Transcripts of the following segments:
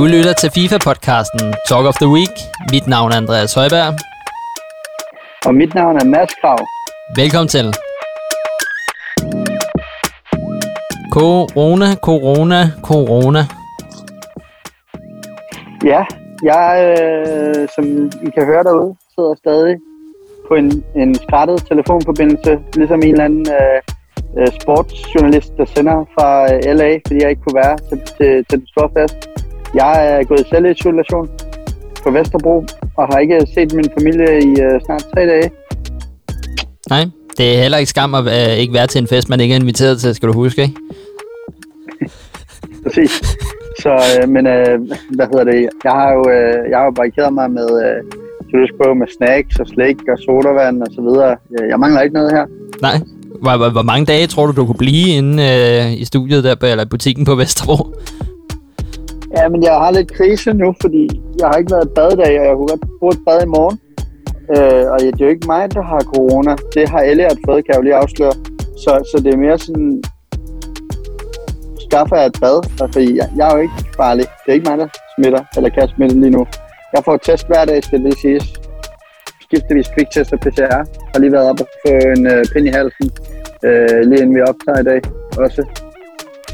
Du lytter til FIFA-podcasten Talk of the Week. Mit navn er Andreas Højberg. Og mit navn er Mads Krav. Velkommen til. Corona, corona, corona. Ja, jeg, øh, som I kan høre derude, sidder stadig på en, en skrættet telefonforbindelse, ligesom en eller anden øh, øh, sportsjournalist, der sender fra øh, LA, fordi jeg ikke kunne være til, til, til den store fest. Jeg er gået i selvisolation på Vesterbro, og har ikke set min familie i øh, snart tre dage. Nej, det er heller ikke skam at øh, ikke være til en fest, man ikke er inviteret til, skal du huske, ikke? Præcis. Så, øh, men øh, hvad hedder det? Jeg har jo, øh, jeg har jo barrikeret mig med, øh, så med snacks og slik og sodavand og så videre. Jeg mangler ikke noget her. Nej. Hvor, hvor, hvor mange dage tror du, du kunne blive inde øh, i studiet der eller butikken på Vesterbro? Ja, men jeg har lidt krise nu, fordi jeg har ikke været i badedag, og jeg kunne godt bruge et bad i morgen. Øh, og det er jo ikke mig, der har corona. Det har Elliot fået, kan jeg jo lige afsløre. Så, så det er mere sådan, skaffer jeg et bad, fordi jeg, jeg er jo ikke farlig. Det er ikke mig, der smitter, eller kan smitte lige nu. Jeg får test hver dag, skal det siges. Skiftevis kviktest og PCR. Jeg har lige været op og få en øh, pind i halsen, øh, lige inden vi optager i dag også.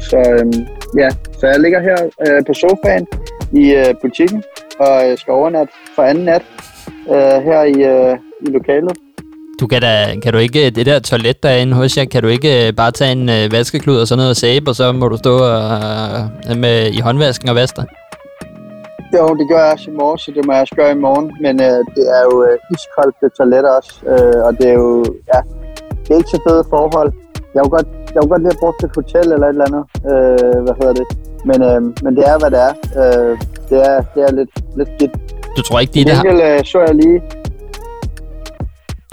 Så øhm, ja, så jeg ligger her øh, på sofaen i øh, butikken og øh, skal overnatte for anden nat øh, her i, øh, i lokalet. Du kan, da, kan du ikke, det der toilet derinde hos jer, kan du ikke øh, bare tage en øh, vaskeklud og sådan noget og sæbe, og så må du stå og, øh, med, i håndvasken og vaske dig? Jo, det gør jeg også i morgen, så det må jeg også gøre i morgen. Men øh, det er jo øh, iskoldt det toilet også, øh, og det er jo, ja, det er ikke så fede forhold. Jeg kunne godt, jeg kunne godt lige have brugt et hotel eller et eller andet, øh, hvad hedder det. Men, øh, men det er, hvad det er. Øh, det er, det er lidt, lidt skidt. Du tror ikke, de der har... Øh, så jeg lige,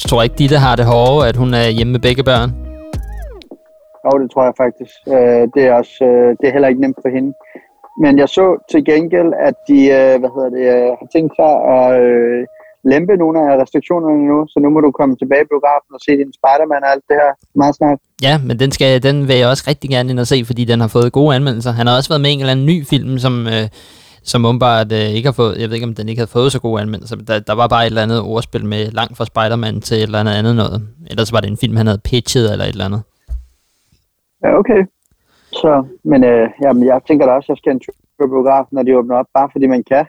du tror ikke, Ditte har det hårde, at hun er hjemme med begge børn? Jo, det tror jeg faktisk. Øh, det, er også, øh, det er heller ikke nemt for hende. Men jeg så til gengæld, at de øh, hvad hedder det, har tænkt sig at lempe nogle af restriktionerne nu, så nu må du komme tilbage i biografen og se din Spider-Man og alt det her meget snart. Ja, men den, skal, den vil jeg også rigtig gerne ind og se, fordi den har fået gode anmeldelser. Han har også været med i en eller anden ny film, som... Øh, som åbenbart øh, ikke har fået, jeg ved ikke om den ikke havde fået så gode anmeldelser, der, der var bare et eller andet ordspil med langt fra Spider-Man til et eller andet andet noget. Ellers var det en film, han havde pitchet eller et eller andet. Ja, okay. Så, men øh, jamen, jeg tænker da også, at jeg skal en tur på biografen, når de åbner op, bare fordi man kan.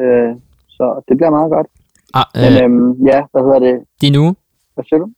Øh, så det bliver meget godt. Ah, øh, men øh, ja, hvad hedder det? Din uge? Hvad siger du?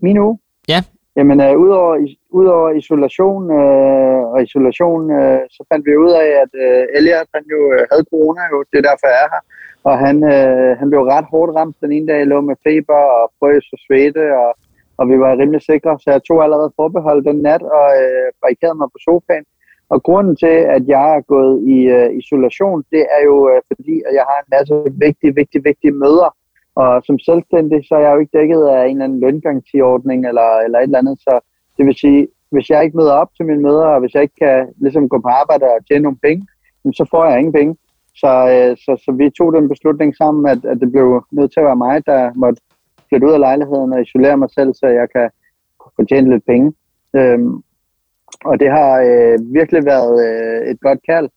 Min uge? Ja, Jamen, øh, udover, udover isolation øh, og isolation, øh, så fandt vi ud af, at øh, Elliot han jo øh, havde corona, jo, det er derfor jeg er her. Og han, øh, han blev ret hårdt ramt den ene dag, lå med feber og frøs og svede, og, og vi var rimelig sikre. Så jeg tog allerede forbehold den nat og øh, barikerede mig på sofaen. Og grunden til, at jeg er gået i øh, isolation, det er jo øh, fordi, at jeg har en masse vigtige, vigtige, vigtige møder og som selvstændig, så er jeg jo ikke dækket af en eller anden løngarantiordning eller, eller et eller andet. Så det vil sige, hvis jeg ikke møder op til mine møder, og hvis jeg ikke kan ligesom gå på arbejde og tjene nogle penge, så får jeg ingen penge. Så, øh, så, så vi tog den beslutning sammen, at, at det blev nødt til at være mig, der måtte flytte ud af lejligheden og isolere mig selv, så jeg kan fortjene lidt penge. Øhm, og det har øh, virkelig været øh, et godt kald.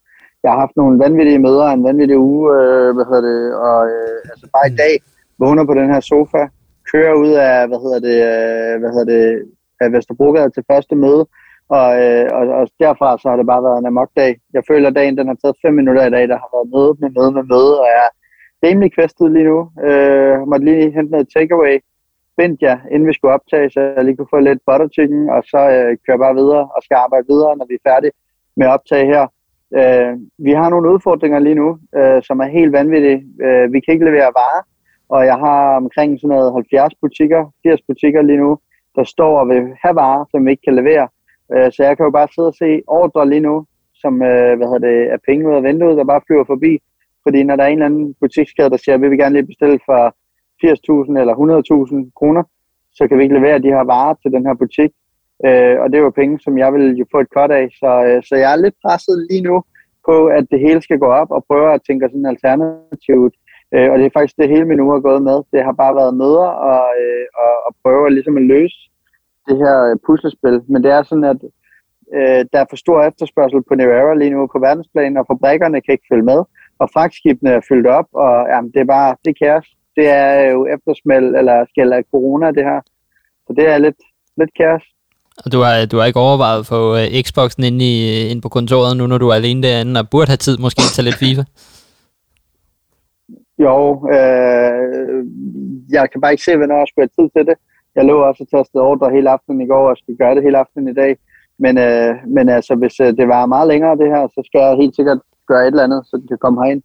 Jeg har haft nogle vanvittige møder, en vanvittig uge, øh, hvad hedder det, og øh, altså bare i mm. dag, vågner på den her sofa, kører ud af, hvad hedder det, øh, hvad hedder det, af Vesterbrogade til første møde, og, øh, og, og derfra så har det bare været en amok-dag. Jeg føler, at dagen den har taget fem minutter i dag, der har været møde med møde med møde, og jeg er rimelig kvæstet lige nu. Øh, måtte lige hente noget takeaway, spændt jeg, inden vi skulle optage, så jeg lige kunne få lidt butter chicken, og så øh, kører bare videre og skal arbejde videre, når vi er færdige med at optage her. Øh, vi har nogle udfordringer lige nu, øh, som er helt vanvittige. Øh, vi kan ikke levere varer, og jeg har omkring sådan noget 70 butikker, 80 butikker lige nu, der står og vil have varer, som vi ikke kan levere. Øh, så jeg kan jo bare sidde og se ordre lige nu, som øh, hvad hedder det, er penge ud af vinduet, der bare flyver forbi. Fordi når der er en eller anden butikskæde, der siger, at vi vil gerne lige bestille for 80.000 eller 100.000 kroner, så kan vi ikke levere de her varer til den her butik. Øh, og det er jo penge, som jeg vil jo få et kort af. Så, øh, så jeg er lidt presset lige nu på, at det hele skal gå op og prøve at tænke sådan alternativt Øh, og det er faktisk det hele min uge er gået med. Det har bare været møder og, øh, og, og prøve ligesom at løse det her øh, puslespil. Men det er sådan, at øh, der er for stor efterspørgsel på Nevera lige nu på verdensplan, og fabrikkerne kan ikke følge med, og fragtskibene er fyldt op, og jamen, det er bare, det kaos. Det er jo eftersmæld, eller skal af corona, det her. Så det er lidt, lidt kaos. Og du har, du har ikke overvejet at få uh, Xboxen ind, i, ind på kontoret nu, når du er alene derinde, og burde have tid måske til lidt FIFA? Jo, øh, jeg kan bare ikke se, hvornår jeg skulle have tid til det. Jeg lå også at tage ordre hele aftenen i går, og skal gøre det hele aftenen i dag. Men, øh, men altså, hvis øh, det var meget længere det her, så skal jeg helt sikkert gøre et eller andet, så det kan komme herind.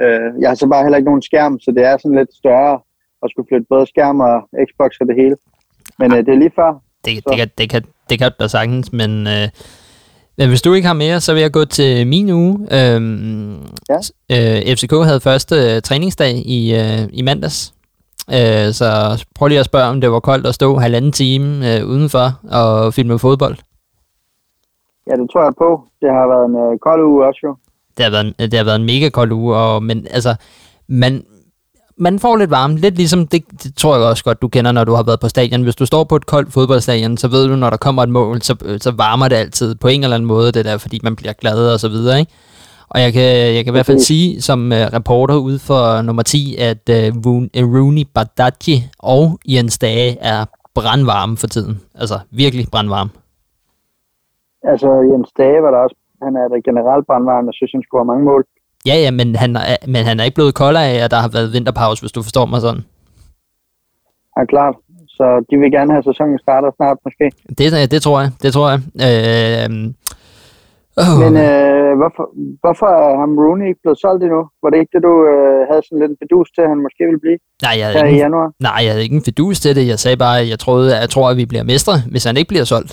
Øh, jeg har så bare heller ikke nogen skærm, så det er sådan lidt større at skulle flytte både skærm og Xbox og det hele. Men øh, det er lige før. Det, det, kan, det, kan, det kan du da sagtens, men, øh, men hvis du ikke har mere, så vil jeg gå til min uge. Øhm, ja. øh, FCK havde første øh, træningsdag i, øh, i mandags. Øh, så prøv lige at spørge, om det var koldt at stå halvanden time øh, udenfor og filme fodbold. Ja, det tror jeg på. Det har været en øh, kold uge også jo. Det har været en, det har været en mega kold uge, og, men altså, man, man får lidt varme. Lidt ligesom, det, det tror jeg også godt, du kender, når du har været på stadion. Hvis du står på et koldt fodboldstadion, så ved du, når der kommer et mål, så, så varmer det altid på en eller anden måde, det der, fordi man bliver glad og så videre, ikke? Og jeg kan, jeg kan i hvert fald sige som uh, reporter ude for nummer 10, at uh, Rooney Badaji og Jens Dage er brandvarme for tiden. Altså virkelig brandvarme. Altså Jens Dage var der også, han er der generelt brandvarme, jeg synes, han have mange mål. Ja, ja, men han, er, men han er ikke blevet koldere af, at der har været vinterpause, hvis du forstår mig sådan. Ja, klart. Så de vil gerne have sæsonen starter snart, måske. Det, det tror jeg, det tror jeg. Øh, Oh. Men øh, hvorfor, hvorfor er ham Rooney ikke blevet solgt endnu? Var det ikke det, du øh, havde sådan lidt en fedus til, at han måske ville blive nej, jeg her ikke, i januar? Nej, jeg havde ikke en fedus til det. Jeg sagde bare, at jeg, troede, at jeg tror, at vi bliver mestre, hvis han ikke bliver solgt.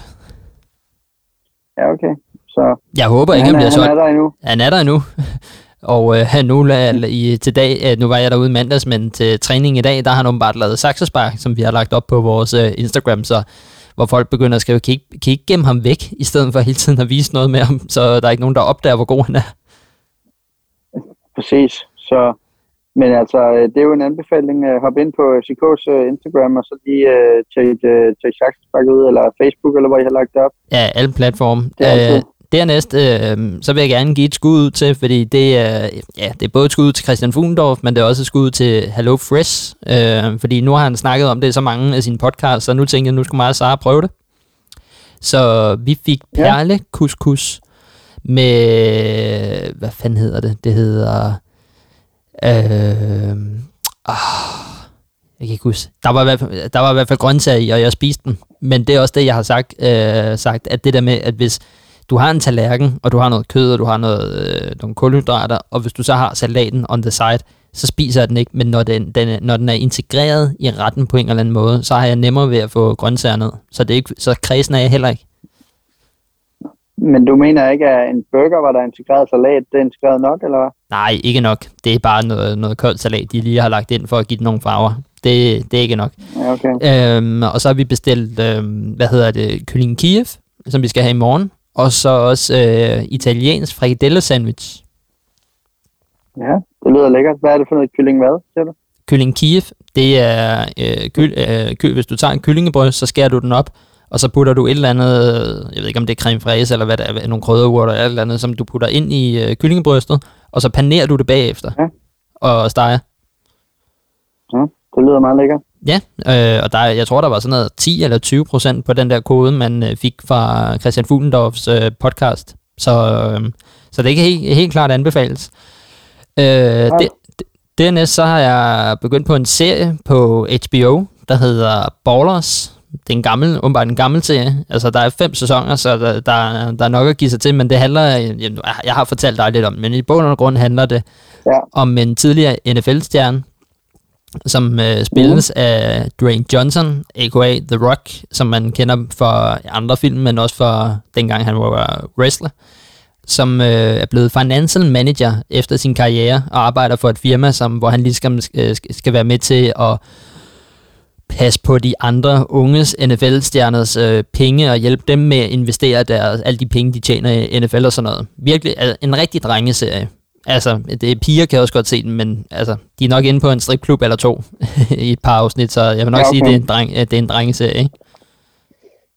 Ja, okay. Så, jeg håber ikke, han, han bliver solgt. Han er der endnu. Han er der endnu. Og øh, han nu i, til dag, øh, nu var jeg derude mandags, men til træning i dag, der har han åbenbart lavet saksespark, som vi har lagt op på vores øh, Instagram, så hvor folk begynder at skrive, kan I, kan I ikke gemme ham væk, i stedet for hele tiden at vise noget med ham, så der er ikke nogen, der opdager, hvor god han er. Præcis, så men altså, øh, det er jo en anbefaling. at hoppe ind på FCK's øh, Instagram, og så lige uh, tjekke uh, ud, eller Facebook, eller hvor I har lagt det op. Ja, alle platforme. Det er Dernæst, øh, så vil jeg gerne give et skud ud til, fordi det er, ja, det er både et skud til Christian Fugendorf, men det er også et skud til Hello Fresh, øh, fordi nu har han snakket om det i så mange af sine podcasts, så nu tænker jeg, nu skulle meget Sara prøve det. Så vi fik perle couscous med, hvad fanden hedder det? Det hedder, øh, oh, jeg kan ikke huske. Der var, i hvert fald, der var i hvert fald grøntsager i, og jeg spiste den. Men det er også det, jeg har sagt, øh, sagt at det der med, at hvis du har en tallerken, og du har noget kød, og du har noget, øh, nogle kulhydrater, og hvis du så har salaten on the side, så spiser jeg den ikke, men når den, den, når den er integreret i retten på en eller anden måde, så har jeg nemmere ved at få grøntsager ned. Så, det er ikke, så kredsen er jeg heller ikke. Men du mener ikke, at en burger, hvor der er integreret salat, det er integreret nok, eller hvad? Nej, ikke nok. Det er bare noget, noget koldt salat, de lige har lagt ind for at give den nogle farver. Det, det er ikke nok. Okay. Øhm, og så har vi bestilt, øhm, hvad hedder det, kylling Kiev, som vi skal have i morgen og så også øh, italiensk frikadelle sandwich. Ja, det lyder lækkert. Hvad er det for noget kylling hvad, siger du? Kylling Kiev, det er, øh, kyl, øh, kyl, hvis du tager en kyllingebrød, så skærer du den op, og så putter du et eller andet, jeg ved ikke om det er creme fraise, eller hvad det er, nogle krydderurter eller et eller andet, som du putter ind i øh, kyllingebrystet, og så panerer du det bagefter, ja. og steger. Ja, det lyder meget lækkert. Ja, øh, og der, jeg tror, der var sådan noget 10 eller 20 procent på den der kode, man øh, fik fra Christian Fuglendorfs øh, podcast. Så, øh, så det kan helt, helt klart anbefales. Øh, ja. det, dernæst så har jeg begyndt på en serie på HBO, der hedder Ballers. Det er en gammel, umiddelbart en gammel serie. Altså, der er fem sæsoner, så der, der, der er nok at give sig til, men det handler, jeg, jeg har fortalt dig lidt om, men i bund og grund handler det ja. om en tidligere NFL-stjerne, som øh, spilles mm. af Dwayne Johnson, a.k.a. The Rock, som man kender fra andre film, men også fra dengang han var wrestler, som øh, er blevet financial manager efter sin karriere og arbejder for et firma, som, hvor han lige skal, øh, skal være med til at passe på de andre unges NFL-stjerners øh, penge og hjælpe dem med at investere deres, alle de penge, de tjener i NFL og sådan noget. Virkelig altså, en rigtig drengeserie. Altså, det er piger kan også godt se den, men altså, de er nok inde på en stripklub eller to i et par afsnit, så jeg vil nok ja, okay. sige, at det er en, dreng, at det er en drengeserie, ikke?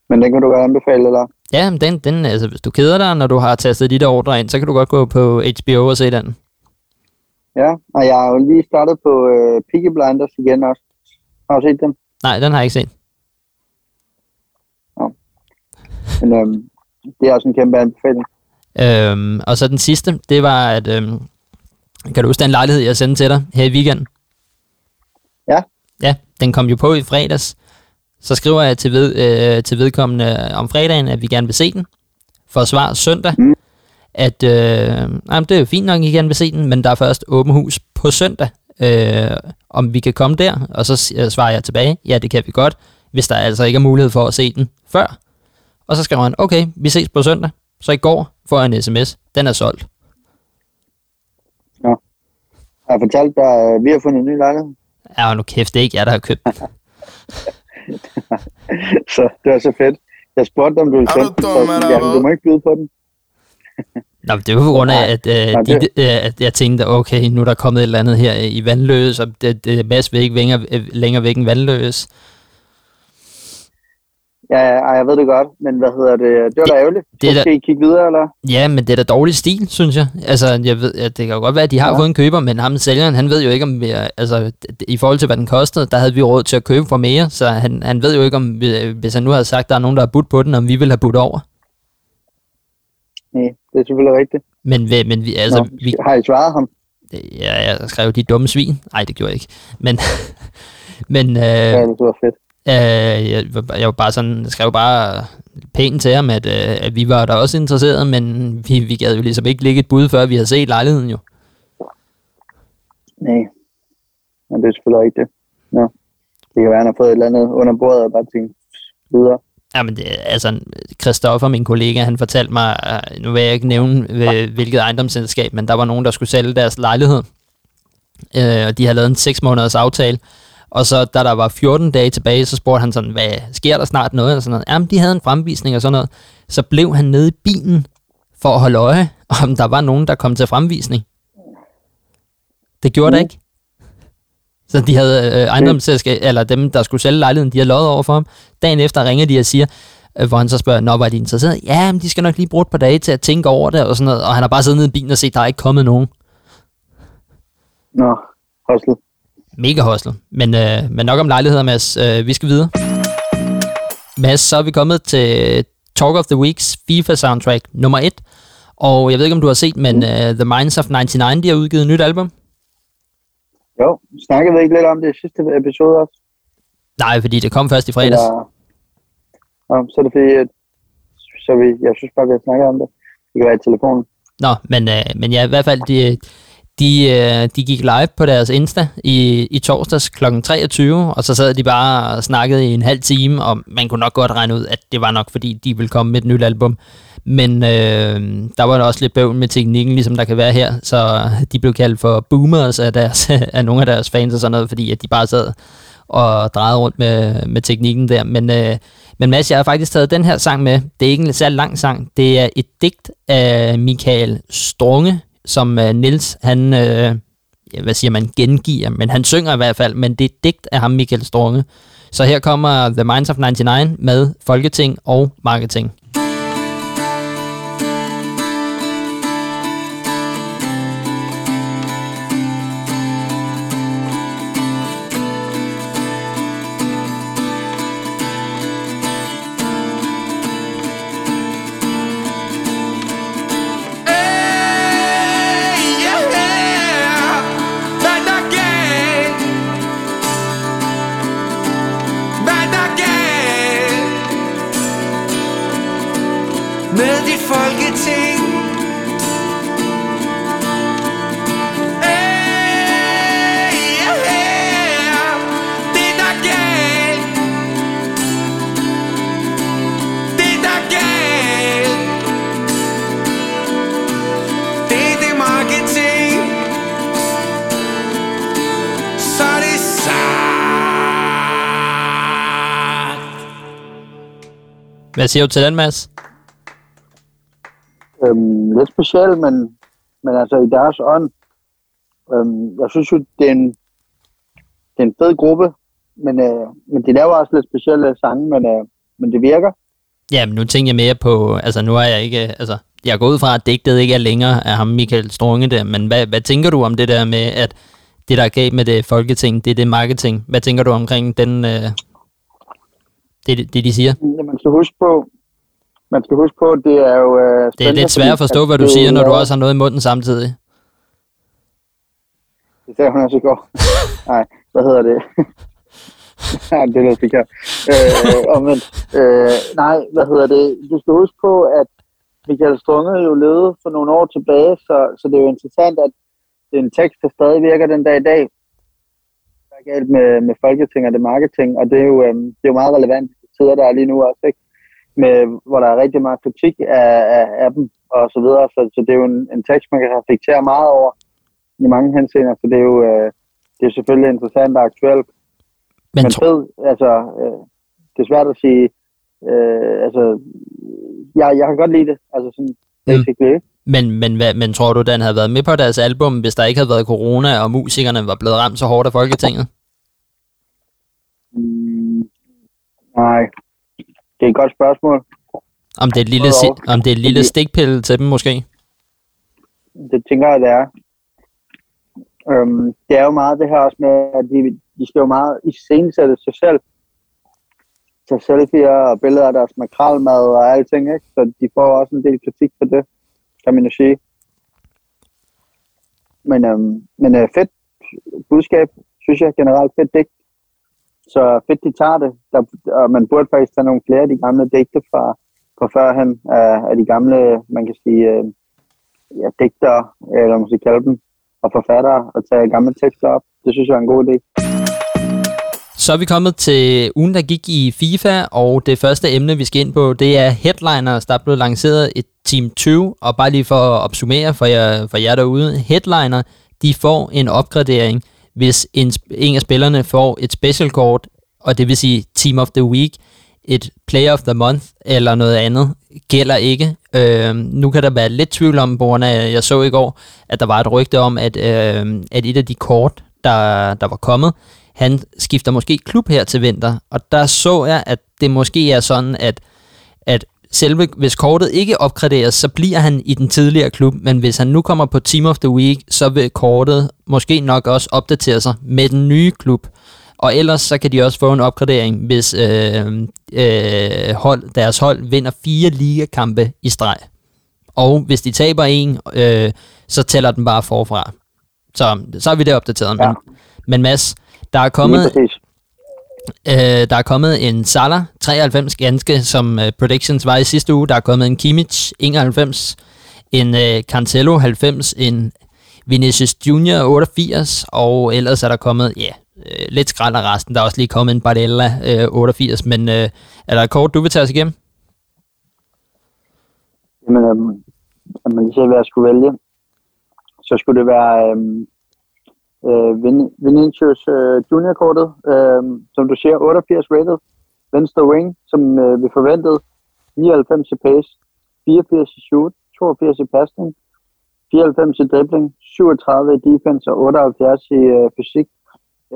Men den kan du godt anbefale, eller? Ja, men den, den, altså, hvis du keder dig, når du har tastet de der ordre ind, så kan du godt gå på HBO og se den. Ja, og jeg har jo lige startet på øh, Peaky Blinders igen også. Har du set den? Nej, den har jeg ikke set. Men øhm, det er også en kæmpe anbefaling. Øhm, og så den sidste, det var, at øhm, kan du huske den lejlighed, jeg sendte til dig her i weekenden? Ja. Ja, den kom jo på i fredags. Så skriver jeg til, ved, øh, til vedkommende om fredagen, at vi gerne vil se den. For at svare søndag, mm. at øh, jamen, det er jo fint nok, at I gerne vil se den, men der er først åben hus på søndag. Øh, om vi kan komme der, og så øh, svarer jeg tilbage, ja, det kan vi godt, hvis der altså ikke er mulighed for at se den før. Og så skriver han, okay, vi ses på søndag. Så i går får jeg en sms, den er solgt. Ja. Jeg har fortalt dig, at vi har fundet en ny lejlighed. Ja, nu kæft, det er ikke jeg, der har købt så det var så fedt. Jeg spurgte om du ville sende den, ja, du må ikke byde på den. Nå, men det var på grund af, at, øh, de, øh, at jeg tænkte, okay, nu er der kommet et eller andet her i vandløs, og det, det Mads vil ikke længere, længere væk end vandløs. Ja, ja, jeg ved det godt, men hvad hedder det? Det var da ærgerligt. Det skal da, I kigge videre, eller? Ja, men det er da dårlig stil, synes jeg. Altså, jeg ved, at det kan jo godt være, at de har ja. fået en køber, men ham sælgeren, han ved jo ikke, om vi er, altså, i forhold til, hvad den kostede, der havde vi råd til at købe for mere, så han, han ved jo ikke, om vi, hvis han nu havde sagt, at der er nogen, der har budt på den, om vi ville have budt over. Nej, det er selvfølgelig rigtigt. Men, men vi, altså... Nå, vi, har I svaret ham? Ja, jeg skrev de dumme svin. Nej, det gjorde jeg ikke. Men, men øh, ja, det var fedt. Øh, jeg, jeg var bare sådan, jeg skrev bare pænt til ham, at, øh, at vi var der også interesserede, men vi, vi gad jo ligesom ikke ligge et bud, før vi havde set lejligheden jo. Nej, men det er selvfølgelig ikke det. Ja. Det kan være, han har fået et eller andet under bordet og bare tænkt videre. Ja, men det, altså, Christoffer, min kollega, han fortalte mig, øh, nu vil jeg ikke nævne, hvilket ejendomsselskab, men der var nogen, der skulle sælge deres lejlighed. Øh, og de havde lavet en 6 måneders aftale, og så da der var 14 dage tilbage, så spurgte han sådan, hvad sker der snart noget? Eller sådan noget. Jamen, de havde en fremvisning og sådan noget. Så blev han nede i bilen for at holde øje, om der var nogen, der kom til fremvisning. Det gjorde mm. der ikke. Så de havde øh, ejendomsselskab, eller dem, der skulle sælge lejligheden, de havde lovet over for ham. Dagen efter ringer de og siger, øh, hvor han så spørger, nå, var de interesseret? Ja, men de skal nok lige bruge et par dage til at tænke over det, og sådan noget. Og han har bare siddet nede i bilen og set, der er ikke kommet nogen. Nå, hostel mega hostel. Men, øh, men nok om lejligheder, Mads. Øh, vi skal videre. Mads, så er vi kommet til Talk of the Weeks FIFA soundtrack nummer 1. Og jeg ved ikke, om du har set, men uh, The Minds of 99, de har udgivet et nyt album. Jo, snakkede vi ikke lidt om det i sidste episode også? Nej, fordi det kom først i fredags. Ja, så er det fordi, at, så vi, jeg synes bare, vi har snakket om det. Det kan være i telefonen. Nå, men, uh, men ja, i hvert fald, de, de, øh, de gik live på deres Insta i, i torsdags kl. 23, og så sad de bare og snakkede i en halv time, og man kunne nok godt regne ud, at det var nok, fordi de ville komme med et nyt album. Men øh, der var der også lidt bøvl med teknikken, ligesom der kan være her, så de blev kaldt for boomers af, deres, af nogle af deres fans og sådan noget, fordi at de bare sad og drejede rundt med, med teknikken der. Men, øh, men Mads, jeg har faktisk taget den her sang med. Det er ikke en særlig lang sang. Det er et digt af Michael Strunge, som øh, uh, Nils han, uh, ja, hvad siger man, gengiver, men han synger i hvert fald, men det er digt af ham, Michael Strunge. Så her kommer The Minds of 99 med Folketing og Marketing. Hvad siger du til den, Mads? Øhm, lidt specielt, men, men altså i deres ånd. Øhm, jeg synes jo, det er en, det er en fed gruppe, men, øh, men de laver også lidt specielle sange, men, øh, men det virker. Ja, men nu tænker jeg mere på, altså nu er jeg ikke, altså jeg går ud fra, at digtet ikke er længere af ham Michael Strunge der, men hvad, hvad tænker du om det der med, at det der er galt med det folketing, det er det marketing. Hvad tænker du omkring den, øh, det, det, de siger? Ja, man skal huske på, man skal huske på, det er jo... Øh, det er lidt svært at forstå, hvad du siger, når du også har noget i munden samtidig. Det sagde hun også i går. Nej, hvad hedder det? nej, det er noget forkert. Øh, omvendt. Øh, nej, hvad hedder det? Du skal huske på, at Michael Strunge jo levede for nogle år tilbage, så, så det er jo interessant, at det er en tekst, der stadig virker den dag i dag. Der er galt med, med folketing og det marketing, og det er jo, øhm, det er jo meget relevant tider, der er lige nu også, ikke? Med, hvor der er rigtig meget kritik af, af, af dem og så videre. Så, så det er jo en, en tekst, man kan reflektere meget over i mange henseender, så det er jo øh, det er selvfølgelig interessant og aktuelt. Men, Men fed, altså, øh, det er svært at sige, øh, altså, jeg, jeg kan godt lide det, altså sådan, mm. basically, mm. Men, men, hvad, men tror du, den havde været med på deres album, hvis der ikke havde været corona, og musikerne var blevet ramt så hårdt af Folketinget? Mm, nej, det er et godt spørgsmål. Om det er et lille, si- om det er et lille stikpille til dem måske? Det tænker jeg, det er. Øhm, det er jo meget det her også med, at de, de skal jo meget iscenesætte sig selv. Tage selfies og billeder af deres makralmad og alting, ikke? Så de får også en del kritik for det kan man jo sige. Men, øhm, men øh, fedt budskab, synes jeg generelt fedt digt. Så fedt, de tager det. Der, og man burde faktisk tage nogle flere af de gamle digte fra, fra førhen, af, af de gamle, man kan sige, øh, ja, digter, eller man skal kalde dem, og forfattere, og tage gamle tekster op. Det synes jeg er en god idé. Så er vi kommet til ugen, der gik i FIFA, og det første emne, vi skal ind på, det er headliners. Der er blevet lanceret et Team 20, og bare lige for at opsummere for jer, for jer derude, headliner, de får en opgradering, hvis en, en af spillerne får et special kort, og det vil sige Team of the Week, et Player of the Month eller noget andet, gælder ikke. Øh, nu kan der være lidt tvivl om, på jeg så i går, at der var et rygte om, at, øh, at et af de kort, der, der var kommet, han skifter måske klub her til vinter, og der så jeg, at det måske er sådan, at, at selve, hvis kortet ikke opgraderes, så bliver han i den tidligere klub, men hvis han nu kommer på Team of the Week, så vil kortet måske nok også opdatere sig med den nye klub. Og ellers så kan de også få en opgradering, hvis øh, øh, hold, deres hold vinder fire ligakampe i streg. Og hvis de taber en, øh, så tæller den bare forfra. Så, så er vi det opdateret. Ja. Men, men Mads, der er kommet... Øh, der er kommet en Salah 93 ganske, som uh, predictions var i sidste uge. Der er kommet en Kimmich 91, en uh, Cancelo 90, en Vinicius Junior 88, og ellers er der kommet, ja, uh, lidt skrald af resten. Der er også lige kommet en Barella uh, 88, men uh, er der et kort, du vil tage os igennem? Jamen, um, når man lige ser, hvad jeg skulle vælge, så skulle det være um, øh, Vin- Vinicius øh, Junior-kortet, øh, som du siger, 88 rated, venstre wing, som øh, vi forventede, 99 i pace, 84 i shoot, 82 i passning, 94 i dribling, 37 i defense og 78 i øh, fysik.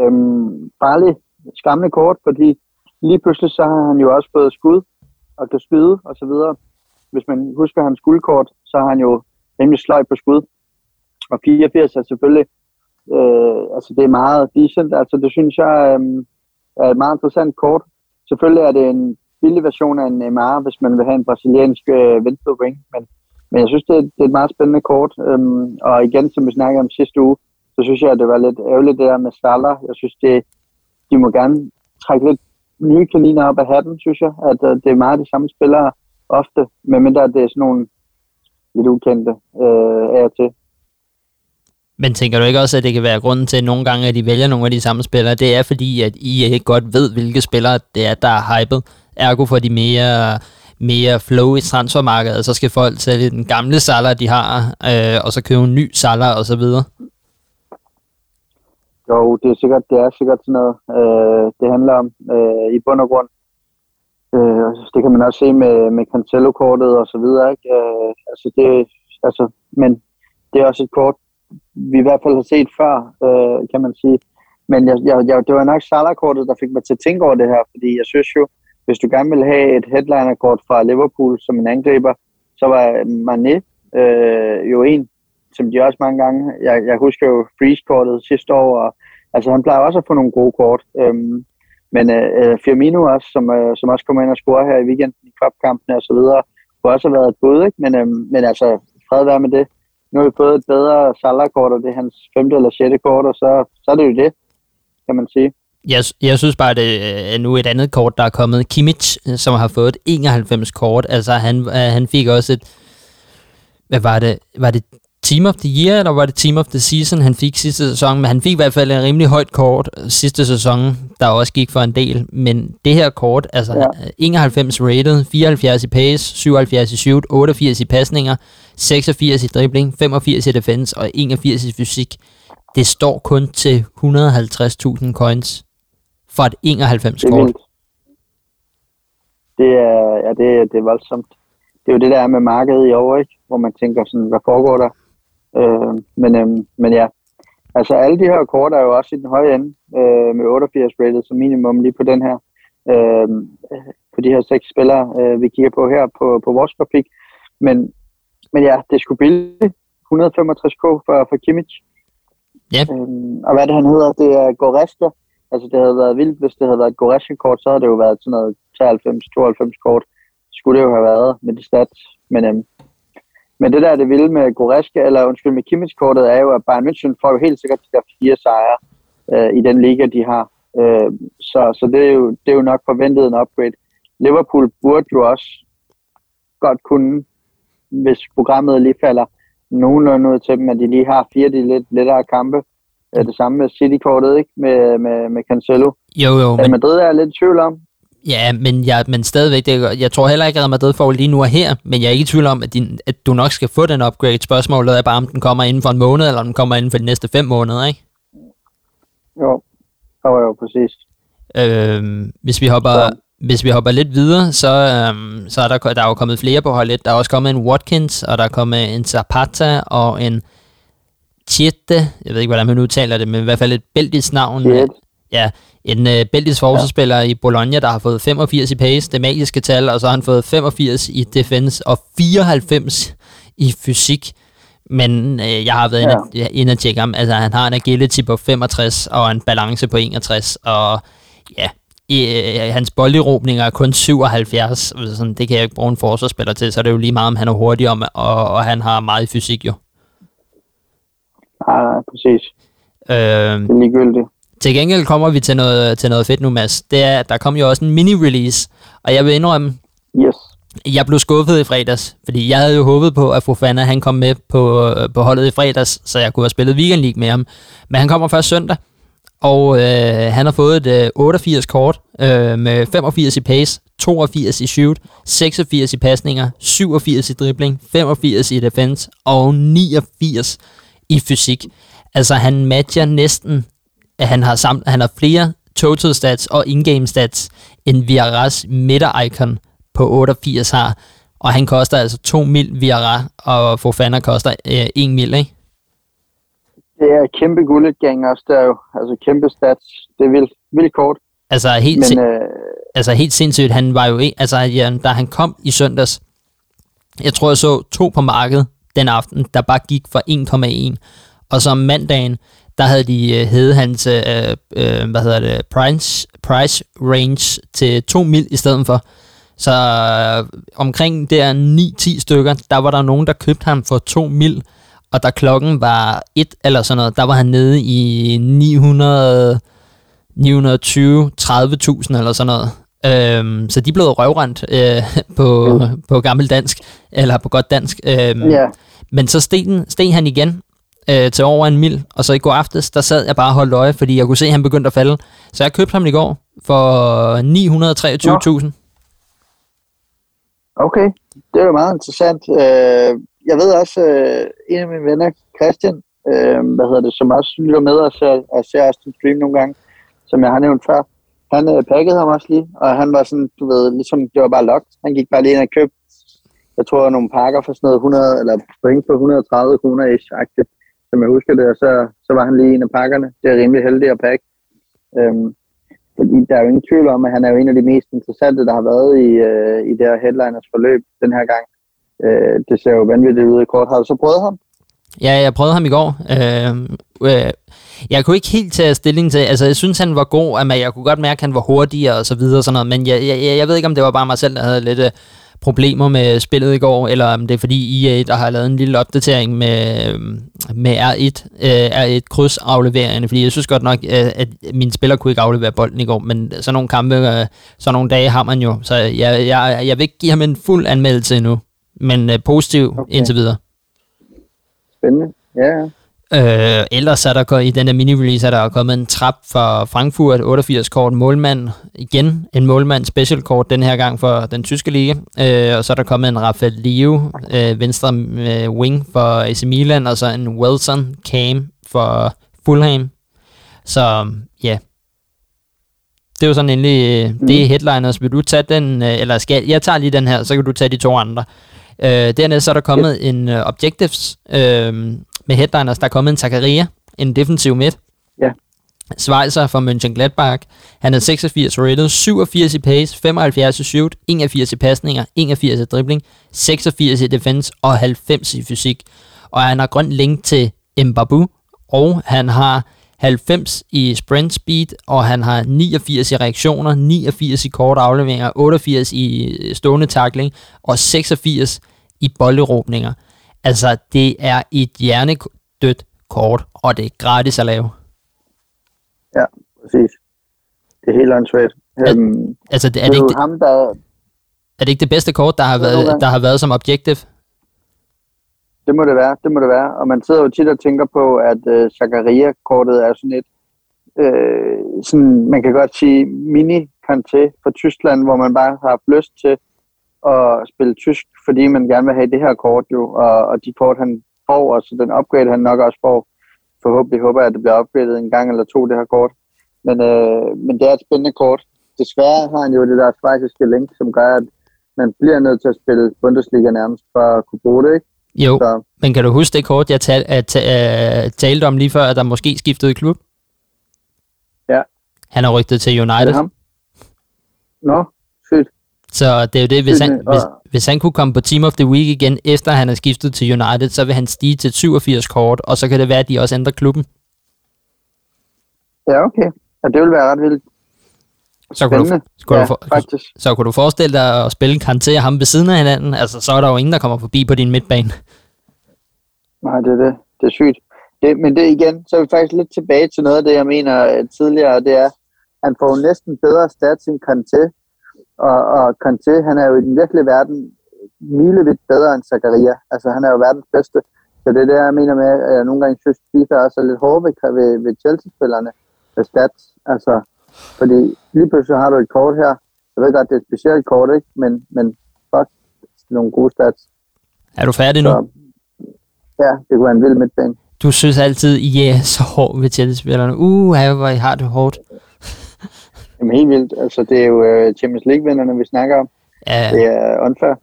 Øhm, farlig, skamle kort, fordi lige pludselig så har han jo også fået skud og kan skyde og så videre. Hvis man husker hans guldkort, så har han jo rimelig sløj på skud. Og 84 er selvfølgelig Øh, altså det er meget decent. Altså det synes jeg øh, er et meget interessant kort. Selvfølgelig er det en billig version af en Neymar, hvis man vil have en brasiliansk øh, venstre wing, men, men jeg synes, det er, det er et meget spændende kort. Øhm, og igen, som vi snakkede om sidste uge, så synes jeg, at det var lidt ærgerligt det der med Salah. Jeg synes, det, de må gerne trække lidt nye kaniner op af hatten, synes jeg. At øh, det er meget de samme spillere ofte, medmindre det er sådan nogle lidt ukendte øh, af og til. Men tænker du ikke også, at det kan være grunden til, at nogle gange, at de vælger nogle af de samme spillere? Det er fordi, at I ikke godt ved, hvilke spillere det er, der er hypet. Ergo for de mere, mere flow i transfermarkedet, så skal folk sælge den gamle saler, de har, øh, og så købe en ny saler og så videre. Jo, det er sikkert, det er sikkert sådan noget, øh, det handler om øh, i bund og grund. Øh, det kan man også se med, med Cancelo-kortet og så videre, ikke? Øh, altså det, altså, men det er også et kort, vi i hvert fald har set før, øh, kan man sige. Men jeg, jeg, jeg, det var nok Salah-kortet, der fik mig til at tænke over det her, fordi jeg synes jo, hvis du gerne vil have et headliner-kort fra Liverpool som en angriber, så var Mané øh, jo en, som de også mange gange, jeg, jeg husker jo freeze-kortet sidste år, og altså han plejer også at få nogle gode kort. Øhm, men øh, Firmino også, som, øh, som også kommer ind og scorer her i weekenden i kvapkampene og så videre, kunne også have været et bud, ikke? Men, øh, men altså, fred være med det. Nu har vi fået et bedre Salah-kort, og det er hans femte eller sjette kort, og så, så er det jo det, kan man sige. Jeg, jeg synes bare, at det er nu et andet kort, der er kommet. Kimmich, øh, som har fået 91 kort. Altså, han, øh, han fik også et... Hvad var det? Var det Team of the Year, eller var det Team of the Season, han fik sidste sæson? Men han fik i hvert fald en rimelig højt kort sidste sæson, der også gik for en del. Men det her kort, altså ja. 91 rated, 74 i pace, 77 i shoot, 88 i pasninger, 86 i dribling, 85 i defense og 81 i fysik. Det står kun til 150.000 coins for et 91 kort. Det er, ja, det, det er voldsomt. Det er jo det, der er med markedet i år, ikke? hvor man tænker sådan, hvad foregår der? Øh, men, øh, men ja, altså alle de her kort er jo også i den høje ende, øh, med 88 rated som minimum lige på den her. Øh, på de her seks spillere, øh, vi kigger på her på, på vores grafik. Men, men ja, det skulle billigt. 165k for, for Kimmich. Ja. Øhm, og hvad det han hedder, det er Goreska. Altså det havde været vildt, hvis det havde været et Goreska-kort, så havde det jo været sådan noget 93-92 kort. Skulle det jo have været med de stats. Men øhm, men det der det vilde med Goreska, eller undskyld med Kimmich-kortet, er jo, at Bayern München får jo helt sikkert de der fire sejre øh, i den liga, de har. Øh, så så det, er jo, det er jo nok forventet en upgrade. Liverpool burde jo også godt kunne, hvis programmet lige falder nogenlunde ud til dem, at de lige har fire de lidt lettere kampe. Øh, det samme med City-kortet, ikke? Med, med, med Cancelo. Jo, jo. Men... Madrid er jeg lidt i tvivl om. Ja, men, jeg, men stadigvæk, det, jeg tror heller ikke, at Madrid får lige nu og her, men jeg er ikke i tvivl om, at, din, at du nok skal få den upgrade. Spørgsmålet er bare, om den kommer inden for en måned, eller om den kommer inden for de næste fem måneder, ikke? Jo, jo, jo, præcis. Øhm, hvis vi hopper... Så. Hvis vi hopper lidt videre, så, øhm, så er der, der er jo kommet flere på holdet. Der er også kommet en Watkins, og der er kommet en Zapata og en Chiette. Jeg ved ikke, hvordan man udtaler det, men i hvert fald et belgisk navn. Chiette. Ja, en øh, belgisk forsvarsspiller ja. i Bologna, der har fået 85 i pace, det magiske tal, og så har han fået 85 i defense og 94 i fysik. Men øh, jeg har været ja. inde og tjekke ham. Altså, han har en agility på 65 og en balance på 61. Og ja, øh, hans bolderobninger er kun 77. Sådan, det kan jeg ikke bruge en forsvarsspiller til, så det er jo lige meget, om han er hurtig, om, og, og han har meget fysik jo. Ja, præcis. Øh, det er ligegyldigt. Til gengæld kommer vi til noget, til noget fedt nu, Mads. Det er, der kom jo også en mini-release, og jeg vil indrømme, yes. jeg blev skuffet i fredags, fordi jeg havde jo håbet på, at Fofana han kom med på, på holdet i fredags, så jeg kunne have spillet Weekend League med ham. Men han kommer først søndag, og øh, han har fået et øh, 88 kort øh, med 85 i pace, 82 i shoot, 86 i pasninger, 87 i dribling, 85 i defense og 89 i fysik. Altså han matcher næsten at han har, samt, han har flere total stats og in-game stats, end Viaras midter-icon på 88 har. Og han koster altså 2 mil Viara, og Fofana koster øh, 1 mil, ikke? Det er kæmpe guldgang også der jo. Altså kæmpe stats. Det er vildt, vildt kort. Altså helt, Men, øh... altså helt sindssygt. Han var jo ikke, altså ja, da han kom i søndags, jeg tror jeg så to på markedet den aften, der bare gik for 1,1. Og så mandagen, der havde de øh, hævet hans øh, øh, hvad hedder det, price, price range til 2 mil i stedet for. Så øh, omkring der 9-10 stykker, der var der nogen, der købte ham for 2 mil, og da klokken var 1 eller sådan noget, der var han nede i 900, 920, 30.000 eller sådan noget. Øhm, så de blev røvrendt øh, på, mm. på gammel dansk, eller på godt dansk. Øhm, yeah. Men så steg, den, steg han igen, øh, til over en mil, og så i går aftes, der sad jeg bare og holdt øje, fordi jeg kunne se, at han begyndte at falde. Så jeg købte ham i går for 923.000. Okay, det er jo meget interessant. Øh, jeg ved også, øh, en af mine venner, Christian, øh, hvad hedder det, som også lytter med og ser, og ser også stream nogle gange, som jeg har nævnt før, han øh, pakkede ham også lige, og han var sådan, du ved, ligesom, det var bare locked. Han gik bare lige ind og købte, jeg tror, nogle pakker for sådan noget 100, eller point på 130 kroner ish agtigt som jeg husker det, og så, så var han lige en af pakkerne. Det er rimelig heldig at pakke. Øhm, fordi der er jo ingen tvivl om, at han er jo en af de mest interessante, der har været i, øh, i det her headliners forløb den her gang. Øh, det ser jo vanvittigt ud i kort. Har du så prøvet ham? Ja, jeg prøvede ham i går. Øh, øh, jeg kunne ikke helt tage stilling til, altså jeg synes han var god, men jeg kunne godt mærke, at han var hurtigere og så videre og sådan noget, men jeg, jeg, jeg ved ikke, om det var bare mig selv, der havde lidt øh, problemer med spillet i går, eller om det er fordi EA, der har lavet en lille opdatering med, med R1, øh, R1 kryds afleverende, fordi jeg synes godt nok, øh, at mine spillere kunne ikke aflevere bolden i går, men sådan nogle kampe, øh, sådan nogle dage har man jo, så jeg, jeg, jeg vil ikke give ham en fuld anmeldelse endnu, men positiv okay. indtil videre. Spændende, ja, Øh, ellers er der i denne mini-release er der kommet en trap for Frankfurt, 88-kort målmand. Igen en målmand special kort den her gang for den tyske liga. Øh, og så er der kommet en Rafael Leo, øh, venstre øh, wing for AC Milan, og så en Wilson Cam for Fulham. Så ja, det er jo sådan endelig, øh, det er mm. headliners. Vil du tage den, øh, eller skal jeg tager lige den her, så kan du tage de to andre. Øh, dernæst så er der kommet en uh, Objectives øh, med headliners. Der er kommet en Zakaria, en defensiv midt. Ja. Schweizer fra Mönchengladbach. Han er 86 rated, 87 i pace, 75 i shoot, 81 i pasninger, 81 i dribling, 86 i defense og 90 i fysik. Og han har grøn link til Mbabu, og han har 90 i sprint speed, og han har 89 i reaktioner, 89 i korte afleveringer, 88 i stående tackling og 86 i bolderåbninger. Altså, det er et hjernedødt kort, og det er gratis at lave. Ja, præcis. Det er helt. Al- um, altså, det, er, det, det ikke, ham, der... er det ikke det bedste kort, der har, været, der har været som objektiv? Det må det være, det må det være. Og man sidder jo tit og tænker på, at øh, Zakaria-kortet er sådan et, uh, sådan, man kan godt sige, mini kanté for Tyskland, hvor man bare har haft lyst til at spille tysk, fordi man gerne vil have det her kort jo, og, og de kort han får, og så den upgrade han nok også får, forhåbentlig håber jeg, at det bliver opgraderet en gang eller to, det her kort. Men, øh, men det er et spændende kort. Desværre har han jo det der svejsiske link, som gør, at man bliver nødt til at spille Bundesliga nærmest for at kunne bruge det, ikke? Jo, så. men kan du huske det kort, jeg tal, at, uh, talte om lige før, at der måske skiftede klub? Ja. Han er rygtet til United. Det ham. Nå. Så det er jo det, hvis han, hvis, hvis han kunne komme på Team of the Week igen, efter han er skiftet til United, så vil han stige til 87 kort, og så kan det være, at de også ændrer klubben. Ja, okay. Ja, det vil være ret vildt. Så kunne, du, kunne ja, du for, faktisk. så kunne du forestille dig at spille Kanté og ham ved siden af hinanden? Altså, så er der jo ingen, der kommer forbi på din midtbane. Nej, det er det. Det er sygt. Det, men det igen, så er vi faktisk lidt tilbage til noget af det, jeg mener øh, tidligere, det er, han får næsten bedre stats end Kanté, og, og Kanté, han er jo i den virkelige verden milevidt bedre end Zakaria. Altså, han er jo verdens bedste. Så det er det, jeg mener med, at jeg nogle gange synes, at FIFA også er lidt hårde ved, ved Chelsea-spillerne med stats. Altså, fordi lige pludselig har du et kort her. Jeg ved godt, det er et specielt kort, ikke? Men, men fuck, nogle gode stats. Er du færdig nu? Så, ja, det kunne være en vild midtbane. Du synes altid, I yeah, er så hård ved Chelsea-spillerne. Uh, hvor har det hårdt. Jamen helt vildt. Altså, det er jo uh, Champions League-vinderne, vi snakker om. Ja. Det er unfair.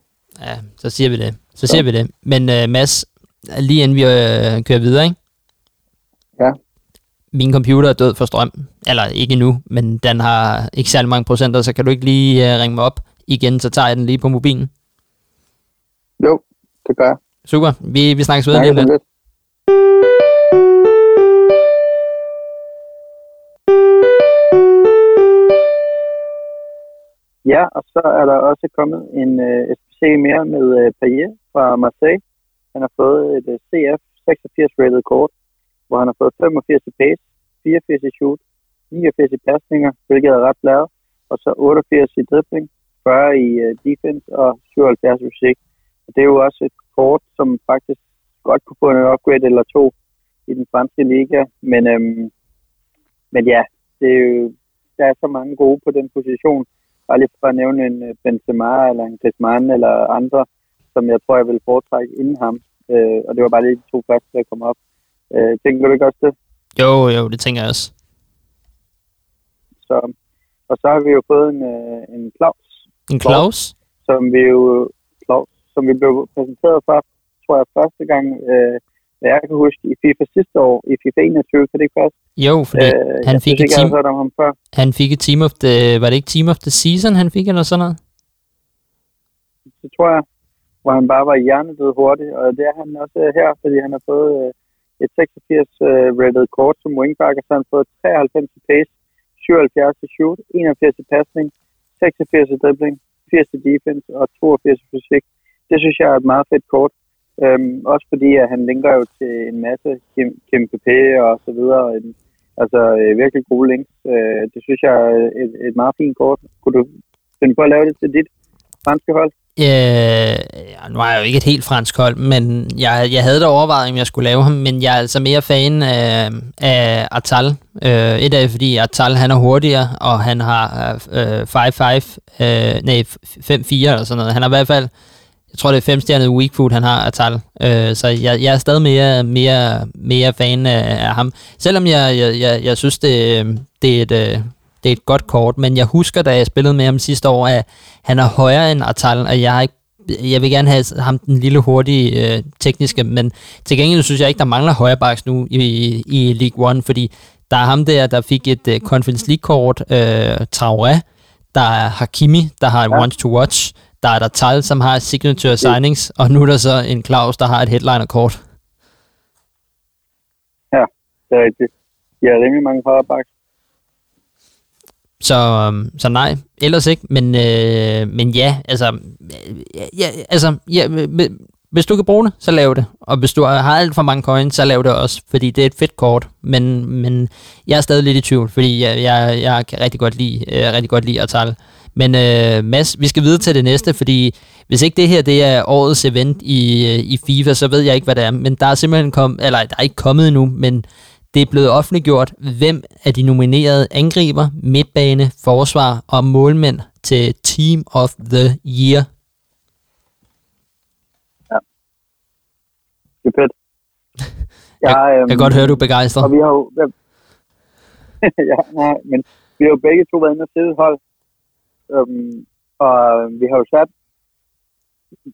Ja, så siger vi det. Så, så. siger vi det. Men uh, Mads, lige inden vi uh, kører videre, ikke? Ja. Min computer er død for strøm. Eller ikke nu, men den har ikke særlig mange procenter, så kan du ikke lige uh, ringe mig op igen, så tager jeg den lige på mobilen. Jo, det gør jeg. Super. Vi, vi snakkes videre lige lidt. Ja, og så er der også kommet en uh, øh, SPC mere med øh, uh, Payet fra Marseille. Han har fået et uh, CF 86 rated kort, hvor han har fået 85 i pace, 84 i shoot, 89 i pasninger, hvilket er ret lavet, og så 88 i dribling, 40 i uh, defense og 77 i fysik. Og det er jo også et kort, som faktisk godt kunne få en upgrade eller to i den franske liga, men, øhm, men ja, det er jo, der er så mange gode på den position, bare lige for at nævne en øh, Benzema eller en Griezmann eller andre, som jeg tror, jeg vil foretrække inden ham. Øh, og det var bare lige de to første, der kom op. Øh, tænker du ikke også det? Jo, jo, det tænker jeg også. Så, og så har vi jo fået en, øh, en Claus. En Claus? Som vi jo, Claus, som vi blev præsenteret for, tror jeg, første gang øh, hvad jeg kan huske, i FIFA sidste år, i FIFA 21, kan det ikke passe? Jo, fordi øh, han, fik et team, om ham før. han fik et team of the, var det ikke team of the season, han fik, eller sådan noget? Det tror jeg, hvor han bare var hjernedød hurtigt, og det er han også her, fordi han har fået øh, et 86 uh, rated kort som wingback, og så har han fået 93 i pace, 77 i shoot, 81 i passning, 86 i dribling, 80 i defense og 82 i fysik. Det synes jeg er et meget fedt kort. Øhm, også fordi, at han linker jo til en masse Kim, Kim og så videre. En, altså øh, virkelig gode links. Øh, det synes jeg er et, et meget fint kort. Kunne du finde på at lave det til dit franske hold? Øh, nu er jeg jo ikke et helt fransk hold, men jeg, jeg havde da overvejet, om jeg skulle lave ham, men jeg er altså mere fan af, af Atal. Øh, et af fordi Atal han er hurtigere, og han har 5-5, øh, øh, nej 5-4 eller sådan noget. Han har i hvert fald, jeg tror det er femstjernet weak food, han har Atal. Øh, så jeg, jeg er stadig mere, mere, mere fan af, af ham. Selvom jeg, jeg, jeg, jeg synes, det, det er et øh, det er et godt kort, men jeg husker, da jeg spillede med ham sidste år, at han er højere end Artal, og jeg, ikke, jeg vil gerne have ham den lille hurtige øh, tekniske, men til gengæld synes jeg ikke, der mangler højrebacks nu i, i League One, fordi der er ham der, der fik et uh, Conference League-kort, øh, Traoré, der er Hakimi, der har ja. Once to Watch, der er der Tal, som har signature signings, og nu er der så en Claus, der har et headliner-kort. Ja, det er rigtigt. Jeg har rimelig mange højrebacks. Så, øhm, så nej, ellers ikke. Men, øh, men ja, altså, ja, altså ja, hvis du kan bruge det, så lav det. Og hvis du har alt for mange coins, så lav det også, fordi det er et fedt kort. Men, men jeg er stadig lidt i tvivl, fordi jeg, jeg, jeg kan rigtig godt lide, øh, rigtig godt lide at tale. Men øh, Mads, vi skal videre til det næste, fordi hvis ikke det her det er årets event i, øh, i FIFA, så ved jeg ikke, hvad det er. Men der er simpelthen kommet, eller der er ikke kommet endnu, men det er blevet offentliggjort, hvem af de nominerede angriber, midtbane, forsvar og målmænd til Team of the Year. Ja. Det er fedt. Jeg, jeg, øhm, jeg kan godt høre, du er begejstret. Og vi har jo, ja, nej, men vi har jo begge to været inde og sidde hold. Øhm, og vi har jo sat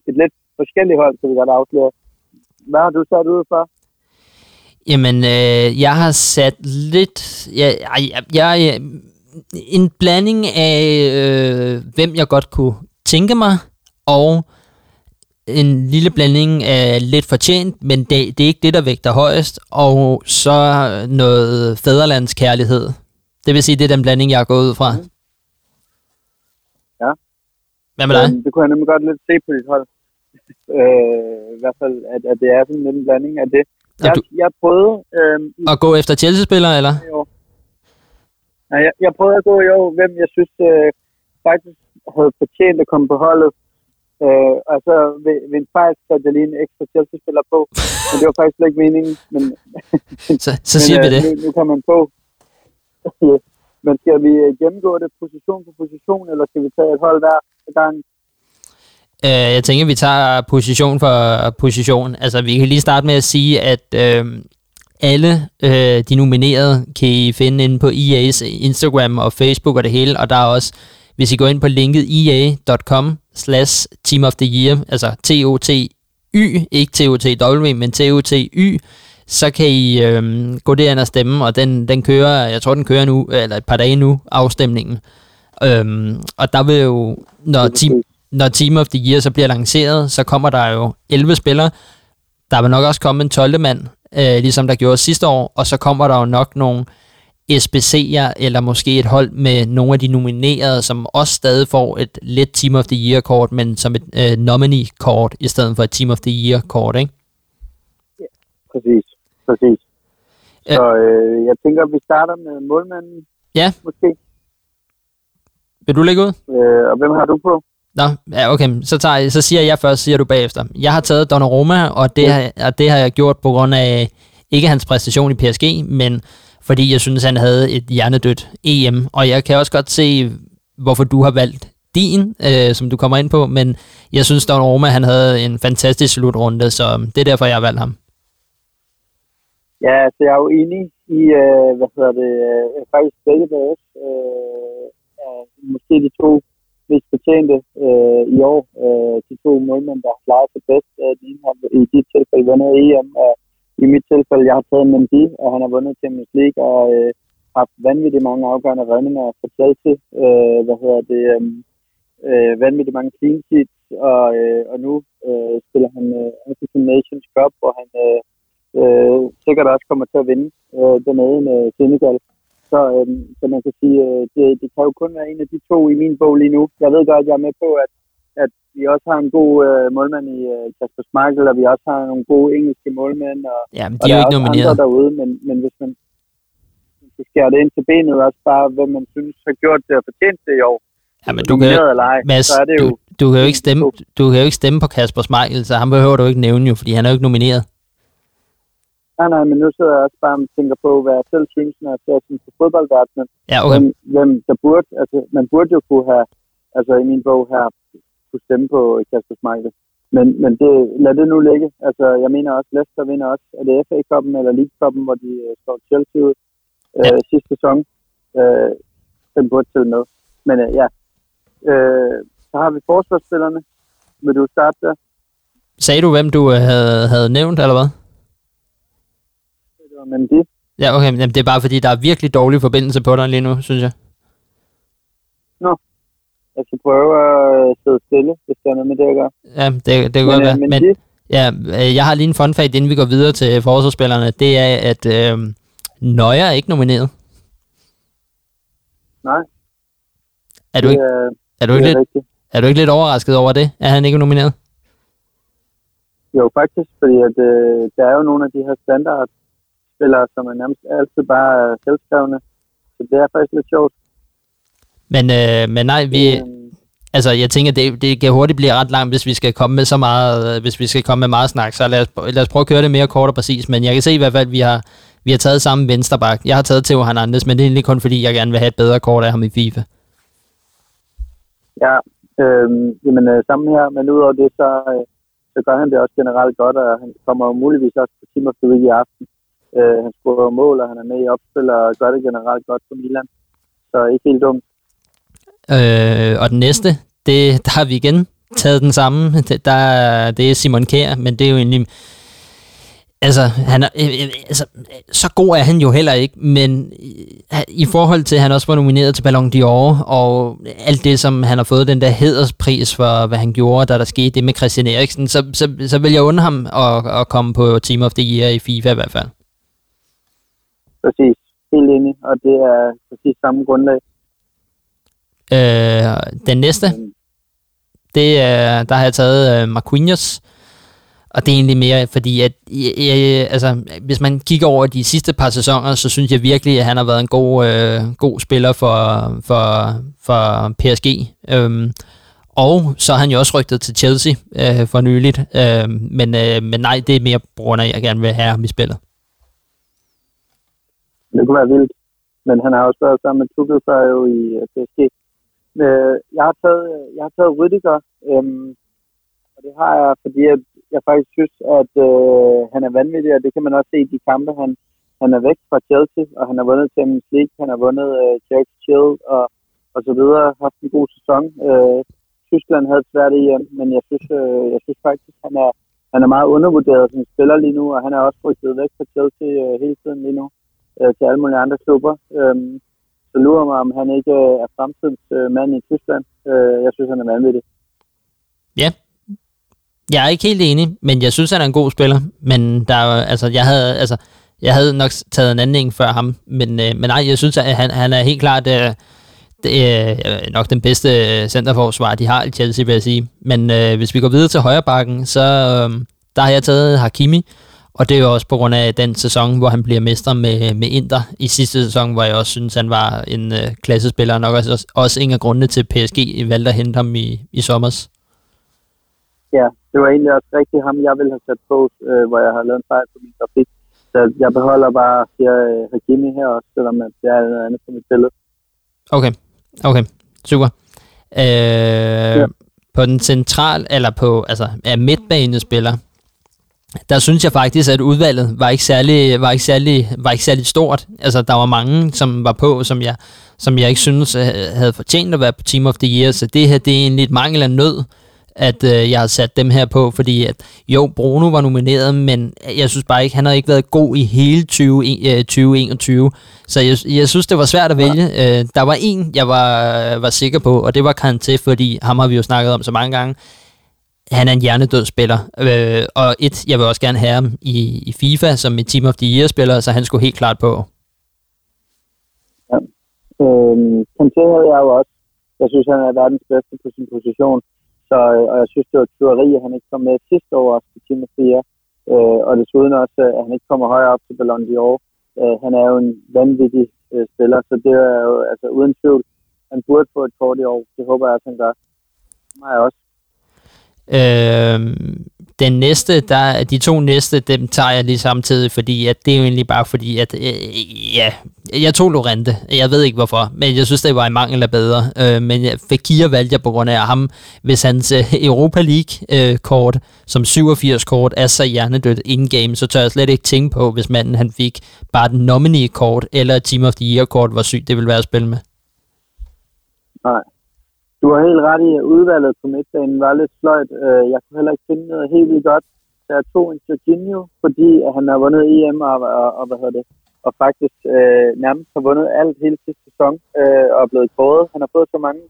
et lidt forskelligt hold, så vi godt afsløre. Hvad har du sat ud for? Jamen, øh, jeg har sat lidt... Jeg, jeg, jeg, en blanding af, øh, hvem jeg godt kunne tænke mig, og en lille blanding af lidt fortjent, men det, det er ikke det, der vægter højest, og så noget fæderlandskærlighed. Det vil sige, det er den blanding, jeg er gået ud fra. Ja. Hvad med dig? Det kunne jeg nemlig godt lidt se på dit hold. Øh, I hvert fald, at, at det er sådan en blanding af det. Jeg, du... jeg prøvede... Øh, at gå efter Chelsea-spillere, eller? Jo. Nej, jeg, jeg prøvede at gå jo, hvem jeg synes øh, faktisk havde fortjent at komme på holdet. Øh, og så ved, ved en fejl satte jeg lige en ekstra Chelsea-spiller på. Men det var faktisk slet ikke meningen. Men, så så men, siger vi øh, det. Nu, nu kan man på men skal vi øh, gennemgå det position for position, eller skal vi tage et hold hver gang? Øh, jeg tænker, vi tager position for position. Altså, vi kan lige starte med at sige, at øh, alle øh, de nominerede kan I finde inde på EA's Instagram og Facebook og det hele, og der er også, hvis I går ind på linket ea.com slash team of the year, altså T-O-T-Y, ikke T-O-T-W, men T-O-T-Y, så kan I øhm, gå derind og stemme, og den, den kører, jeg tror den kører nu, eller et par dage nu, afstemningen. Øhm, og der vil jo, når team, når Team of the Year så bliver lanceret, så kommer der jo 11 spillere. Der vil nok også komme en 12. mand, øh, ligesom der gjorde sidste år, og så kommer der jo nok nogle SBC'er, eller måske et hold med nogle af de nominerede, som også stadig får et lidt Team of the Year-kort, men som et øh, nominee-kort, i stedet for et Team of the Year-kort, ikke? Ja, præcis. Præcis. Ja. Så øh, jeg tænker, at vi starter med målmanden. Ja. Måske. Vil du lægge ud? Øh, og hvem har du på? Nå, ja, okay. Så, tager, så siger jeg først, siger du bagefter. Jeg har taget Donnarumma, og det, har, og det har jeg gjort på grund af, ikke hans præstation i PSG, men fordi jeg synes, han havde et hjernedødt EM. Og jeg kan også godt se, hvorfor du har valgt din, øh, som du kommer ind på, men jeg synes, Donnarumma, han havde en fantastisk slutrunde, så det er derfor, jeg har valgt ham. Ja, så jeg er jo enig i, øh, hvad hedder det, øh, faktisk begge deres, øh, måske de to mest betjente øh, i år. Øh, de to målmænd, der har klaret sig bedst. Øh, den ene har i dit tilfælde vundet EM, og i mit tilfælde, jeg har taget Mendy, og han har vundet Champions League, og øh, haft vanvittigt mange afgørende redninger for Chelsea. Øh, hvad hedder det? Øh, øh, vanvittigt mange clean sheets, og, øh, og nu øh, spiller han øh, African Nations Cup, hvor han øh, øh, sikkert også kommer til at vinde øh, dernede med Senegal. Så, øh, så man kan sige, øh, det, det kan jo kun være en af de to i min bog lige nu. Jeg ved godt, at jeg er med på, at, at vi også har en god øh, målmand i øh, Kasper Schmeichel, og vi også har nogle gode engelske målmænd. Og, ja, men de er jo ikke nomineret. derude, men, men hvis man hvis skærer det ind til benet, også bare, hvem man synes har gjort det og fortjent det i år, Ja, men du kan, ej, Mads, så er det jo, du, du, kan jo ikke stemme, du kan jo ikke stemme på Kasper Smeichel, så han behøver du ikke nævne jo, fordi han er jo ikke nomineret. Nej, nej, men nu sidder jeg også bare og tænker på, hvad jeg selv synes, når jeg ser sådan på fodboldverdenen. Ja, okay. Hvem, hvem der burde, altså, man burde jo kunne have, altså i min bog her, kunne stemme på Kasper Smeichel. Men, men det, lad det nu ligge. Altså, jeg mener også, Leicester vinder også. Er det FA-koppen eller League-koppen, hvor de uh, står Chelsea ud øh, ja. sidste sæson? Øh, den burde til med. Men uh, ja, Øh, så har vi forsvarsspillerne. Vil du starte der? Sagde du, hvem du øh, havde, havde nævnt, eller hvad? Det var Mendy. Ja, okay, men det er bare fordi, der er virkelig dårlig forbindelse på dig lige nu, synes jeg. Nå, jeg skal prøve at sidde stille, hvis der er noget med det at gøre. Ja, det, det kan godt være. Men, men ja, øh, jeg har lige en fun fact, inden vi går videre til forsvarsspillerne. Det er, at øh, Nøjer er ikke nomineret. Nej. Er du, ikke, er du, ikke lidt, er du ikke lidt overrasket over det, at han ikke er nomineret? Jo, faktisk, fordi at, øh, der er jo nogle af de her standardspillere, som er nærmest altid bare selvskrevne. Så det er faktisk lidt sjovt. Men, øh, men nej, vi... Øh, altså, jeg tænker, det, det kan hurtigt blive ret langt, hvis vi skal komme med så meget, hvis vi skal komme med meget snak. Så lad os, lad os prøve at køre det mere kort og præcis. Men jeg kan se i hvert fald, at vi har, vi har taget samme vensterbak. Jeg har taget Theo Hernandez, men det er egentlig kun fordi, jeg gerne vil have et bedre kort af ham i FIFA. Ja, øh, jamen øh, sammen her, men udover det, så, øh, så gør han det også generelt godt, og han kommer jo muligvis også på Team of the Week i aften. Øh, han scorer mål, og han er med i opspil, og gør det generelt godt for Milan. Så ikke helt dumt. Øh, og den næste, det, der har vi igen taget den samme. Det, der, det er Simon Kjær, men det er jo egentlig Altså, han er, øh, øh altså, så god er han jo heller ikke, men i forhold til, at han også var nomineret til Ballon d'Or, og alt det, som han har fået den der hederspris for, hvad han gjorde, da der skete det med Christian Eriksen, så, så, så vil jeg undre ham at, at komme på Team of the Year i FIFA i hvert fald. Præcis. Helt enig, og det er præcis samme grundlag. Øh, den næste, det er, der har jeg taget uh, Marquinhos, og det er egentlig mere fordi, at jeg, altså, hvis man kigger over de sidste par sæsoner, så synes jeg virkelig, at han har været en god, øh, god spiller for, for, for PSG. Øhm, og så har han jo også rygtet til Chelsea øh, for nyligt. Øh, men, øh, men nej, det er mere på grund af, at jeg gerne vil have ham i spillet. Det kunne være vildt. Men han har også været sammen med Tuchel før jo i øh, PSG. Øh, jeg har taget, øh, jeg har taget Rüdiger, øhm, og det har jeg, fordi at jeg faktisk synes, at øh, han er vanvittig, og det kan man også se i de kampe, han, han er væk fra Chelsea, og han har vundet Champions League, han har vundet øh, Charity Shield og, og så videre, haft en god sæson. Øh, Tyskland havde svært i hjem, men jeg synes, øh, jeg synes faktisk, han er, han er meget undervurderet som spiller lige nu, og han er også rykket væk fra Chelsea øh, hele tiden lige nu øh, til alle mulige andre klubber. Øh, så lurer mig, om han ikke øh, er fremtidens øh, mand i Tyskland. Øh, jeg synes, han er vanvittig. Ja, jeg er ikke helt enig, men jeg synes, han er en god spiller. Men der er, altså, jeg havde, altså, jeg havde nok taget en anden før ham. Men, øh, men nej, jeg synes, at han, han er helt klart øh, det er nok den bedste øh, centerforsvar, de har i Chelsea, vil jeg sige. Men øh, hvis vi går videre til højre bakken, så øh, der har jeg taget Hakimi. Og det er jo også på grund af den sæson, hvor han bliver mester med, med Inter i sidste sæson, hvor jeg også synes, han var en øh, klassespiller, og nok også, også en af grundene til, PSG valgte at hente ham i, i sommers. Ja, det var egentlig også rigtig ham, jeg ville have sat på, øh, hvor jeg har lavet en fejl på min grafik. Så jeg beholder bare siger, øh, Hakimi her også, selvom det er noget andet på mit billede. Okay, okay, super. Øh, ja. På den central, eller på altså, er midtbanespiller, der synes jeg faktisk, at udvalget var ikke særlig, var ikke særlig, var ikke særlig stort. Altså, der var mange, som var på, som jeg, som jeg ikke synes øh, havde fortjent at være på Team of the Year, så det her, det er egentlig et mangel af nød at øh, jeg har sat dem her på, fordi at, jo, Bruno var nomineret, men jeg synes bare ikke, han har ikke været god i hele 20, øh, 2021. Så jeg, jeg synes, det var svært at vælge. Ja. Øh, der var en, jeg var, var sikker på, og det var Kanté, fordi ham har vi jo snakket om så mange gange. Han er en hjernedød spiller. Øh, og et, jeg vil også gerne have ham i, i FIFA som et Team of the Year-spiller, så han skulle helt klart på. Ja. Øh, Kanté havde jeg jo også. Jeg synes, han er verdens bedste på sin position. Så, øh, og jeg synes, det var tyveri, at han ikke kom med sidste år også til Team of the Year. Øh, og desuden også, øh, at han ikke kommer højere op til Ballon d'Or. Øh, han er jo en vanvittig øh, spiller, så det er jo altså uden tvivl. Han burde få et kort i år. Det håber jeg, at han gør. Mig må også. Øh, den næste, der, de to næste, dem tager jeg lige samtidig, fordi at det er jo egentlig bare fordi, at øh, ja, jeg tog Lorente. Jeg ved ikke hvorfor, men jeg synes, det var en mangel af bedre. Øh, men Fekir valgte jeg på grund af ham, hvis hans øh, Europa League-kort, øh, som 87-kort, er så hjernedødt in-game, så tør jeg slet ikke tænke på, hvis manden han fik bare den nominee-kort, eller Team of the Year-kort, hvor sygt det ville være at spille med. Nej. Har helt ret i, at udvalget på midtbanen var lidt sløjt. Øh, jeg kunne heller ikke finde noget helt vildt godt. Der er to en Jorginho, fordi han har vundet EM og, og, og hvad hedder det, og faktisk øh, nærmest har vundet alt hele sidste sæson øh, og er blevet kåret. Han har fået så mange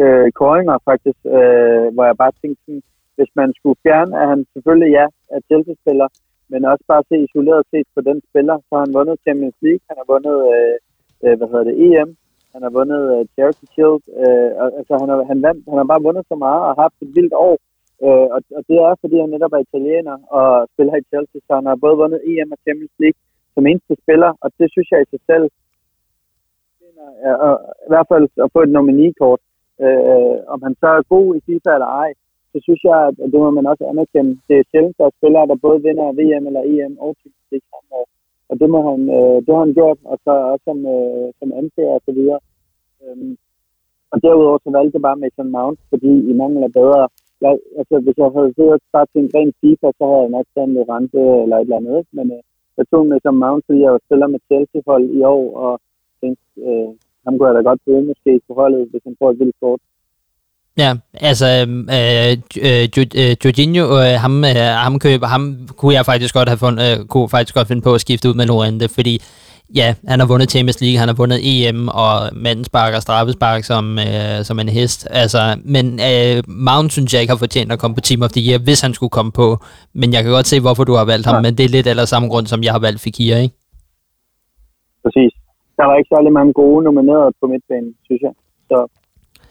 øh, kåringer faktisk, øh, hvor jeg bare tænkte sådan, hvis man skulle fjerne, at han selvfølgelig ja, er Chelsea-spiller, men også bare se isoleret set på den spiller, så har han vundet Champions League, han har vundet øh, øh, hvad hedder det, EM, han har vundet uh, Charity Shield. Uh, altså, han har, han, vandt, han har bare vundet så meget og haft et vildt år. Uh, og, og det er, fordi han netop er italiener og spiller i Chelsea, så han har både vundet EM og Champions League som eneste spiller, og det synes jeg i sig selv, og, og, i hvert fald at få et nominikort. Uh, om han så er god i FIFA eller ej, så synes jeg, at det må man også anerkende. Det er sjældent, at spillere, der både vinder VM eller EM og Champions League samme år og det, må han, øh, det har han gjort, og så også som, øh, som anfører og så videre. Øhm, og derudover så valgte jeg bare Mason Mount, fordi i mangel af bedre. Jeg, altså, hvis jeg havde siddet bare til en ren FIFA, så havde jeg nok taget en Lorente eller et eller andet. Ikke? Men øh, jeg tog Mason Mount, fordi jeg spiller med Chelsea-hold i år, og tænkte, øh, ham kunne jeg da godt bruge måske på holdet, hvis han får et vildt kort. Ja, altså øh, øh, øh, Jorginho, øh, ham, øh, ham, køber, ham kunne jeg faktisk godt have fundet, øh, kunne faktisk godt finde på at skifte ud med Lorente, fordi ja, han har vundet Champions League, han har vundet EM, og manden sparker straffespark som, øh, som en hest. Altså, men øh, Mount synes jeg ikke har fortjent at komme på Team of the Year, hvis han skulle komme på. Men jeg kan godt se, hvorfor du har valgt ham, ja. men det er lidt eller samme grund, som jeg har valgt Fikir, ikke? Præcis. Der var ikke særlig mange gode nomineret på midtbanen, synes jeg. Så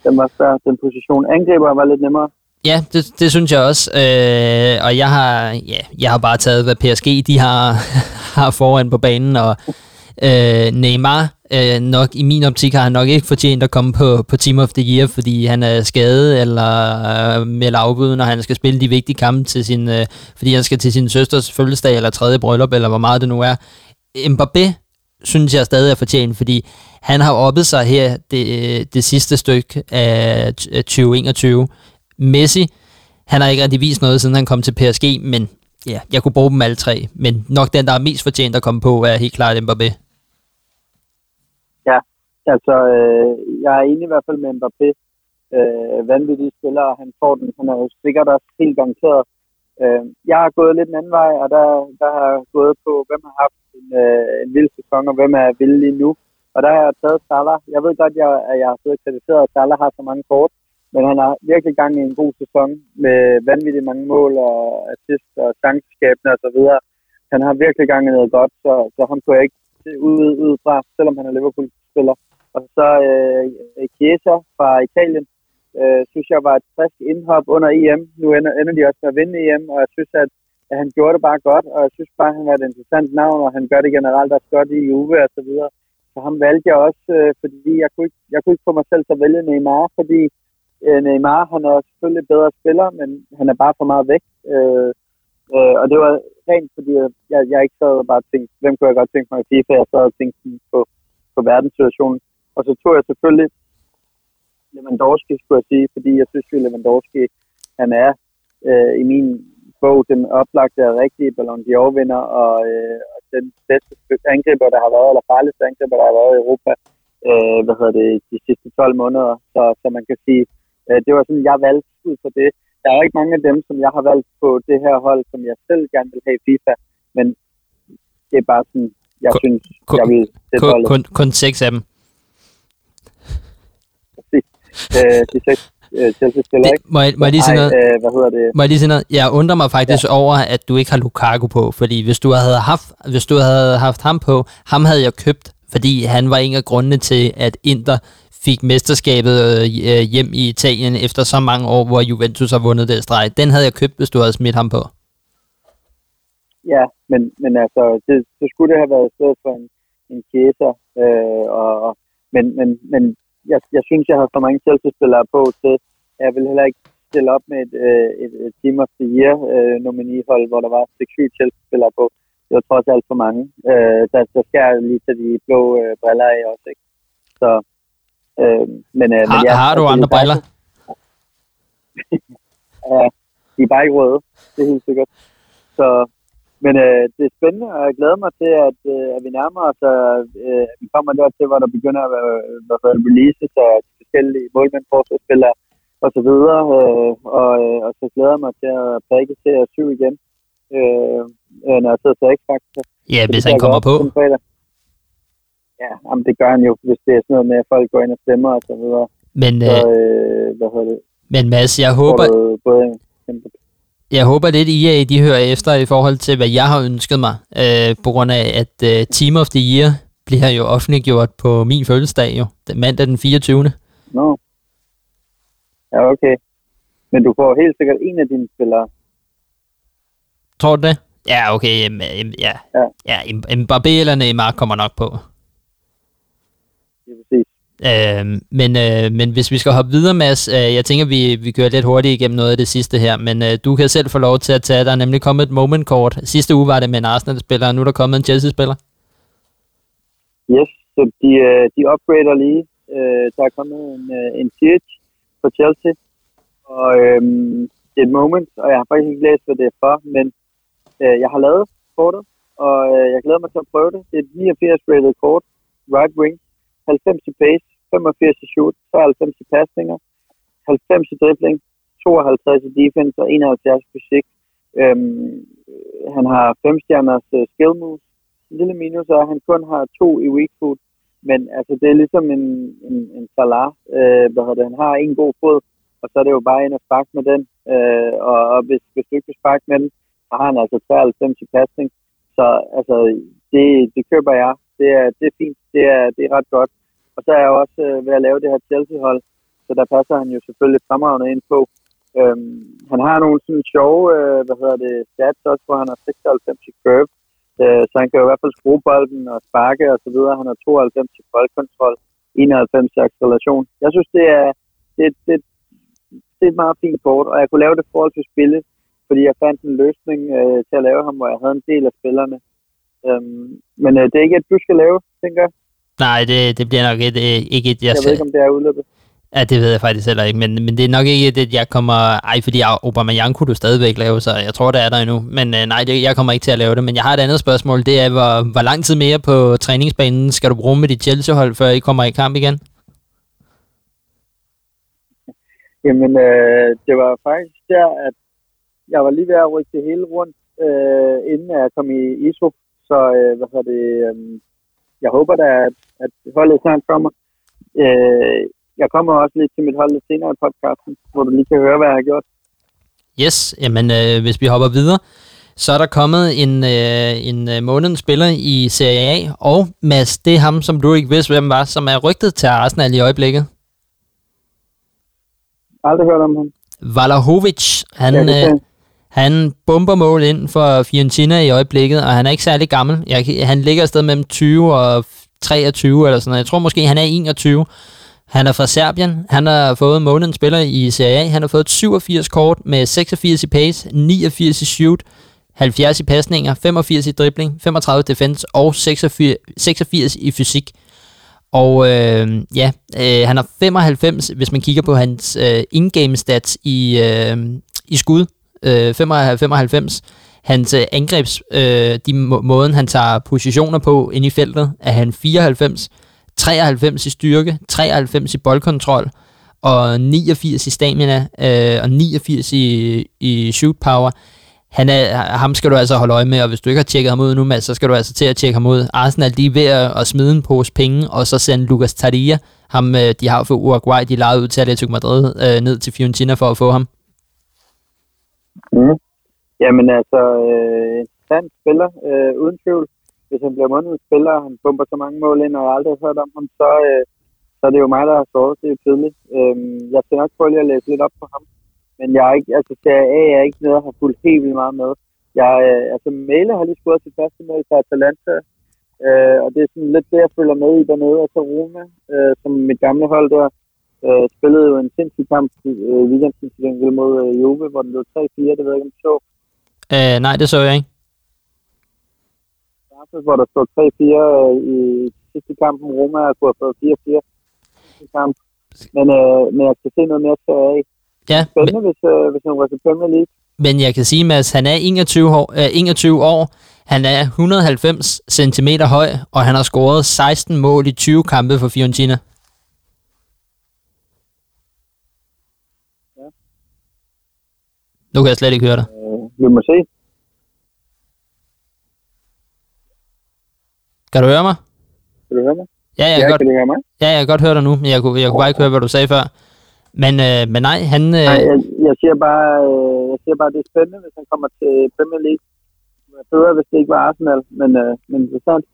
den var svær, den position. Angriber var lidt nemmere. Ja, det, det synes jeg også. Øh, og jeg har, ja, jeg har bare taget, hvad PSG de har, har foran på banen, og øh, Neymar øh, nok i min optik har han nok ikke fortjent at komme på, på Team of the Year, fordi han er skadet eller øh, melder afbud, når han skal spille de vigtige kampe til sin, øh, fordi han skal til sin søsters fødselsdag eller tredje bryllup, eller hvor meget det nu er. Mbappé synes jeg stadig er fortjent, fordi han har oppet sig her det, øh, det sidste stykke af 2021. Messi, han har ikke rigtig vist noget, siden han kom til PSG, men ja, jeg kunne bruge dem alle tre. Men nok den, der er mest fortjent at komme på, er helt klart Mbappé. Ja, altså øh, jeg er enig i hvert fald med Mbappé. Øh, vanvittige spillere, han får den. Han er jo sikkert også helt garanteret. Øh, jeg har gået lidt en anden vej, og der, der har jeg gået på, hvem har haft en, øh, en vild sæson, og hvem er vild lige nu. Og der har jeg taget Salah. Jeg ved godt, at jeg, at jeg har fået kritiseret, at Salah har så mange kort, men han har virkelig gang i en god sæson med vanvittigt mange mål og assist og chanceskabende og så videre. Han har virkelig gang i noget godt, så, så ham kunne jeg ikke se ud, ud fra, selvom han er Liverpool-spiller. Og så øh, Chiesa fra Italien, øh, synes jeg var et frisk indhop under EM. Nu ender, ender de også med at vinde EM, og jeg synes, at, at han gjorde det bare godt, og jeg synes bare, at han var et interessant navn, og han gør det generelt også godt i Juve og så videre. Så ham valgte jeg også, øh, fordi jeg kunne, ikke, jeg kunne ikke få mig selv til at vælge Neymar, fordi øh, Neymar, han er selvfølgelig bedre spiller, men han er bare for meget væk. Øh, øh, og det var rent, fordi jeg, jeg ikke sad og bare tænkte, hvem kunne jeg godt tænke mig at FIFA, jeg sad og tænkte på, på verdenssituationen. Og så tog jeg selvfølgelig Lewandowski, skulle jeg sige, fordi jeg synes jo, Lewandowski, han er øh, i min bog den oplagte og rigtige Ballon d'Or-vinder, og, øh, og den bedste angriber, der har været, eller farligste angriber, der har været i Europa, øh, hvad hedder det, de sidste 12 måneder. Så, så man kan sige, øh, det var sådan, jeg valgte ud for det. der er ikke mange af dem, som jeg har valgt på det her hold, som jeg selv gerne vil have i FIFA, men det er bare sådan, jeg kun, synes, kun, jeg vil sætte kun, holdet. Kun, kun seks af dem? øh, de seks øh, Chelsea-spillere, ikke? Må jeg, må jeg lige sige noget? Øh, hvad hedder det? Må jeg lige sige noget? Jeg undrer mig faktisk ja. over, at du ikke har Lukaku på, fordi hvis du havde haft, hvis du havde haft ham på, ham havde jeg købt, fordi han var en af grundene til, at Inter fik mesterskabet øh, hjem i Italien efter så mange år, hvor Juventus har vundet det streg. Den havde jeg købt, hvis du havde smidt ham på. Ja, men, men altså, det, så skulle det have været i stedet for en, en Chiesa. Øh, og, men, men, men jeg, jeg synes, jeg har for mange Chelsea-spillere på til, jeg vil heller ikke stille op med et, øh, et, et Team of the Year øh, nominihold, hvor der var 6-7 Chelsea-spillere på. Det var trods alt for mange. Øh, der, der skal jeg lige til de blå øh, briller af også, ikke? Så, øh, men, øh, har, men ja, har du altså, andre briller? ja, de er bare ikke røde. Det er helt sikkert. Så, men øh, det er spændende, og jeg glæder mig til, at, øh, at vi nærmer os, øh, vi kommer der til, hvor der begynder at hvad hedder, releases af forskellige målmænd, forsvarsspillere og så videre. Øh, og, øh, og så glæder jeg mig til at prikke til at syv igen, øh, øh, når jeg sidder til X-Factor. Ja, hvis han kommer på. Ja, jamen, det gør han jo, hvis det er sådan noget med, at folk går ind og stemmer og så videre. Men, så, øh, hvad hedder det? Men Mads, jeg håber... Både, både jeg håber lidt, I, de hører efter i forhold til, hvad jeg har ønsket mig, øh, på grund af, at øh, Team of the Year bliver jo offentliggjort på min fødselsdag jo, den mandag den 24. Nå. No. Ja, okay. Men du får helt sikkert en af dine spillere. Tror du det? Ja, okay. Ja, ja. ja Mbappé eller Neymar kommer nok på. Det er præcis. Øh, men, øh, men hvis vi skal hoppe videre, Mads, øh, jeg tænker, vi, vi kører lidt hurtigt igennem noget af det sidste her, men øh, du kan selv få lov til at tage, der er nemlig kommet et moment kort. Sidste uge var det med en Arsenal-spiller, og nu er der kommet en Chelsea-spiller. Yes, så de, øh, de upgrader lige. Øh, der er kommet en, øh, en Ziyech for Chelsea, og øh, det er et moment, og jeg har faktisk ikke læst, hvad det er for, men øh, jeg har lavet kortet, og øh, jeg glæder mig til at prøve det. Det er et 89 rated kort, right wing, 90 i pace, 85 i shoot, 93 i pasninger, 90 i dribling, 52 i defense og 71 i fysik. Øhm, han har 5 stjerners uh, skill moves. En lille minus er, at han kun har to i weak foot, men altså, det er ligesom en, en, en Salah. Øh, hvad hedder det? Han har en god fod, og så er det jo bare ind og sparke med den. Øh, og, og hvis, hvis du ikke vil sparke med den, så har han altså 93 i pasning. Så altså, det, det køber jeg det er, det er fint, det er, det er ret godt. Og så er jeg også øh, ved at lave det her Chelsea-hold, så der passer han jo selvfølgelig fremragende ind på. Øhm, han har nogle sådan sjove, øh, hvad hedder det, stats også, hvor han har 96 i curve, øh, så han kan jo i hvert fald skrue bolden og sparke og så videre. Han har 92 i boldkontrol, 91 acceleration. Jeg synes, det er, det, det, det er et meget fint kort, og jeg kunne lave det forhold til spillet, fordi jeg fandt en løsning øh, til at lave ham, hvor jeg havde en del af spillerne, Øhm, men øh, det er ikke et, du skal lave, tænker jeg. Nej, det, det bliver nok et, øh, ikke et, jeg, jeg ved ikke, om det er udløbet. Ja, det ved jeg faktisk heller ikke, men, men det er nok ikke det, jeg kommer... Ej, fordi Aubameyang kunne du stadigvæk lave, så jeg tror, det er der endnu. Men øh, nej, det, jeg kommer ikke til at lave det. Men jeg har et andet spørgsmål, det er, hvor, hvor lang tid mere på træningsbanen skal du bruge med dit Chelsea-hold, før I kommer i kamp igen? Jamen, øh, det var faktisk der, at jeg var lige ved at rykke det hele rundt, øh, inden jeg kom i ISO så øh, hvad hedder det, øh, jeg håber da, at, at holdet snart kommer. Øh, jeg kommer også lidt til mit hold lidt senere i podcasten, hvor du lige kan høre, hvad jeg har gjort. Yes, jamen øh, hvis vi hopper videre, så er der kommet en, øh, en øh, månedens spiller i Serie A, og Mads, det er ham, som du ikke vidste, hvem var, som er rygtet til Arsenal i øjeblikket. Aldrig hørt om ham. Valahovic, han, ja, øh, han bomber mål ind for Fiorentina i øjeblikket, og han er ikke særlig gammel. Jeg, han ligger afsted mellem 20 og 23 eller sådan noget. Jeg tror måske, han er 21. Han er fra Serbien. Han har fået månedens spiller i Serie A. Han har fået 87 kort med 86 i pace, 89 i shoot, 70 i pasninger, 85 i dribling, 35 defense og 86, 86 i fysik. Og øh, ja, øh, han har 95, hvis man kigger på hans øh, in-game stats i, øh, i skud, øh, 95. Hans øh, angrebs, øh, de må, måden han tager positioner på ind i feltet, er han 94, 93 i styrke, 93 i boldkontrol, og 89 i stamina, øh, og 89 i, i shoot power. Han er, ham skal du altså holde øje med, og hvis du ikke har tjekket ham ud nu, Mads, så skal du altså til at tjekke ham ud. Arsenal, de er ved at, at smide en pose penge, og så sende Lucas Tardia, ham øh, de har for Uruguay, de lejede ud til Atletico Madrid, øh, ned til Fiorentina for at få ham. Mm. Jamen altså, øh, interessant spiller, øh, uden tvivl. Hvis han bliver månedens spiller, og han bomber så mange mål ind, og jeg aldrig har hørt om ham, så, øh, så er det jo mig, der har sovet. Det tidligt. Øh, jeg skal nok prøve lige at læse lidt op på ham. Men jeg er ikke, altså Serie A er ikke noget, jeg har fulgt helt vildt meget med. Jeg, øh, altså Mæle har lige scoret sit første mål for Atalanta, øh, og det er sådan lidt det, jeg følger med i dernede. Og så Roma, øh, som mit gamle hold der, øh, spillede jo en sindssyg kamp øh, weekenden til mod øh, Juve, hvor den lå 3-4, det ved jeg ikke, om så. Øh, nej, det så jeg ikke. Hvor der stod 3-4 øh, i sidste kampen. Roma har fået 4-4 i kamp. Men, øh, men jeg skal se noget mere til af. Ja, Spændende, hvis, øh, hvis han var til Premier League. Men jeg kan sige, at han er 21 år, øh, 21 år. Han er 190 cm høj, og han har scoret 16 mål i 20 kampe for Fiorentina. Nu kan jeg slet ikke høre dig. Øh, vi må se. Kan du høre mig? Kan du høre mig? Ja, jeg, ja, godt, kan du høre mig? ja, jeg kan godt høre dig nu, men jeg kunne, jeg kunne bare ikke høre, hvad du sagde før. Men, øh, men nej, han... Øh, Nej, jeg, jeg, siger bare, øh, jeg siger bare, det er spændende, hvis han kommer til Premier League. Var federe, hvis det ikke var Arsenal, men, øh, men interessant.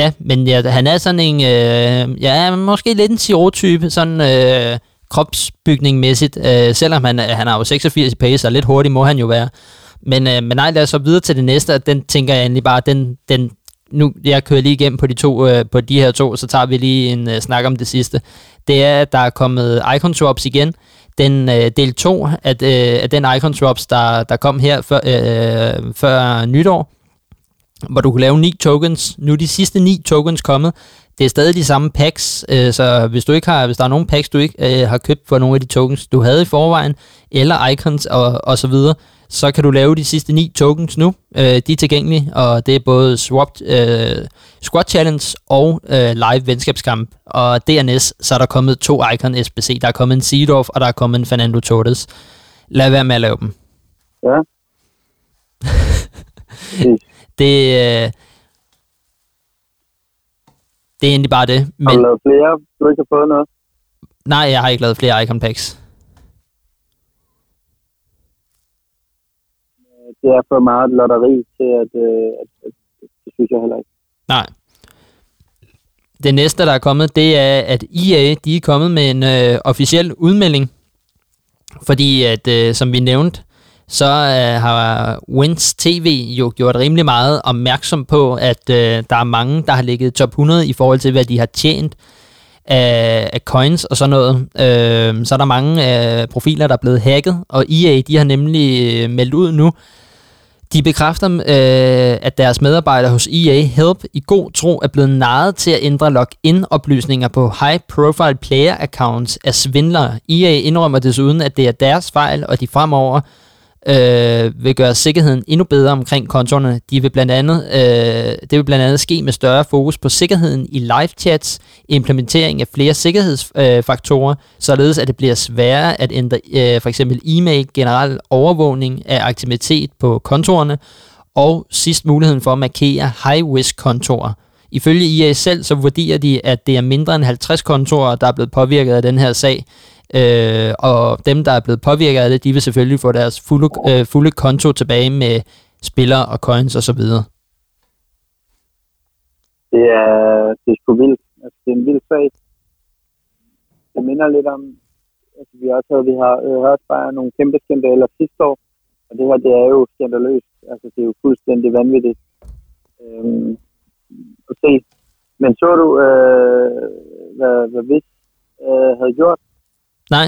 Ja, men ja, han er sådan en, øh, ja, måske lidt en Siro-type, sådan øh, kropsbygningmæssigt, øh, selvom han, han har jo 86 i pace, og lidt hurtig må han jo være. Men, øh, men nej, lad os så videre til det næste, og den tænker jeg egentlig bare, den, den, nu, jeg kører lige igennem på de, to, øh, på de her to, så tager vi lige en øh, snak om det sidste. Det er, at der er kommet icon swaps igen. Den øh, del 2 af, øh, af den icon swaps, der, der kom her før, øh, før nytår, hvor du kunne lave ni tokens. Nu er de sidste ni tokens kommet. Det er stadig de samme packs, øh, så hvis du ikke har, hvis der er nogle packs, du ikke øh, har købt for nogle af de tokens, du havde i forvejen, eller icons og, og så videre, så kan du lave de sidste ni tokens nu. Øh, de er tilgængelige, og det er både swap, øh, Squad Challenge og øh, live venskabskamp. Og dernæst, så er der kommet to Icon SBC. Der er kommet en Seedorf, og der er kommet en Fernando Torres. Lad være med at lave dem. Ja. det, øh, det er egentlig bare det. Men... Har du lavet flere, du ikke har fået noget? Nej, jeg har ikke lavet flere Icon Packs. Det er for meget lotteri til, at, øh, at, at, at det synes jeg heller ikke. Nej. Det næste, der er kommet, det er, at EA de er kommet med en øh, officiel udmelding. Fordi, at øh, som vi nævnte, så øh, har Wins TV jo gjort rimelig meget opmærksom på, at øh, der er mange, der har ligget top 100 i forhold til, hvad de har tjent af, af coins og sådan noget. Øh, så er der mange øh, profiler, der er blevet hacket, og EA de har nemlig øh, meldt ud nu, de bekræfter, øh, at deres medarbejdere hos EA Help i god tro er blevet naret til at ændre login-oplysninger på high-profile player-accounts af svindlere. EA indrømmer desuden, at det er deres fejl, og de fremover øh, vil gøre sikkerheden endnu bedre omkring kontorerne. De vil blandt andet, øh, det vil blandt andet ske med større fokus på sikkerheden i live chats, implementering af flere sikkerhedsfaktorer, øh, således at det bliver sværere at ændre øh, for eksempel e-mail, generel overvågning af aktivitet på kontorerne, og sidst muligheden for at markere high-risk kontorer. Ifølge IA selv, så vurderer de, at det er mindre end 50 kontorer, der er blevet påvirket af den her sag, Øh, og dem, der er blevet påvirket af det, de vil selvfølgelig få deres fulde, øh, fulde konto tilbage med spillere og coins osv. Det er, det er sgu vildt. Altså, det er en vild sag. Det minder lidt om, altså, vi også havde, vi har øh, hørt bare nogle kæmpe skandaler sidste år, og det her, det er jo skandaløst. Altså, det er jo fuldstændig vanvittigt øhm, at se. Men så du, øh, hvad, hvad Vis øh, havde gjort? Nej.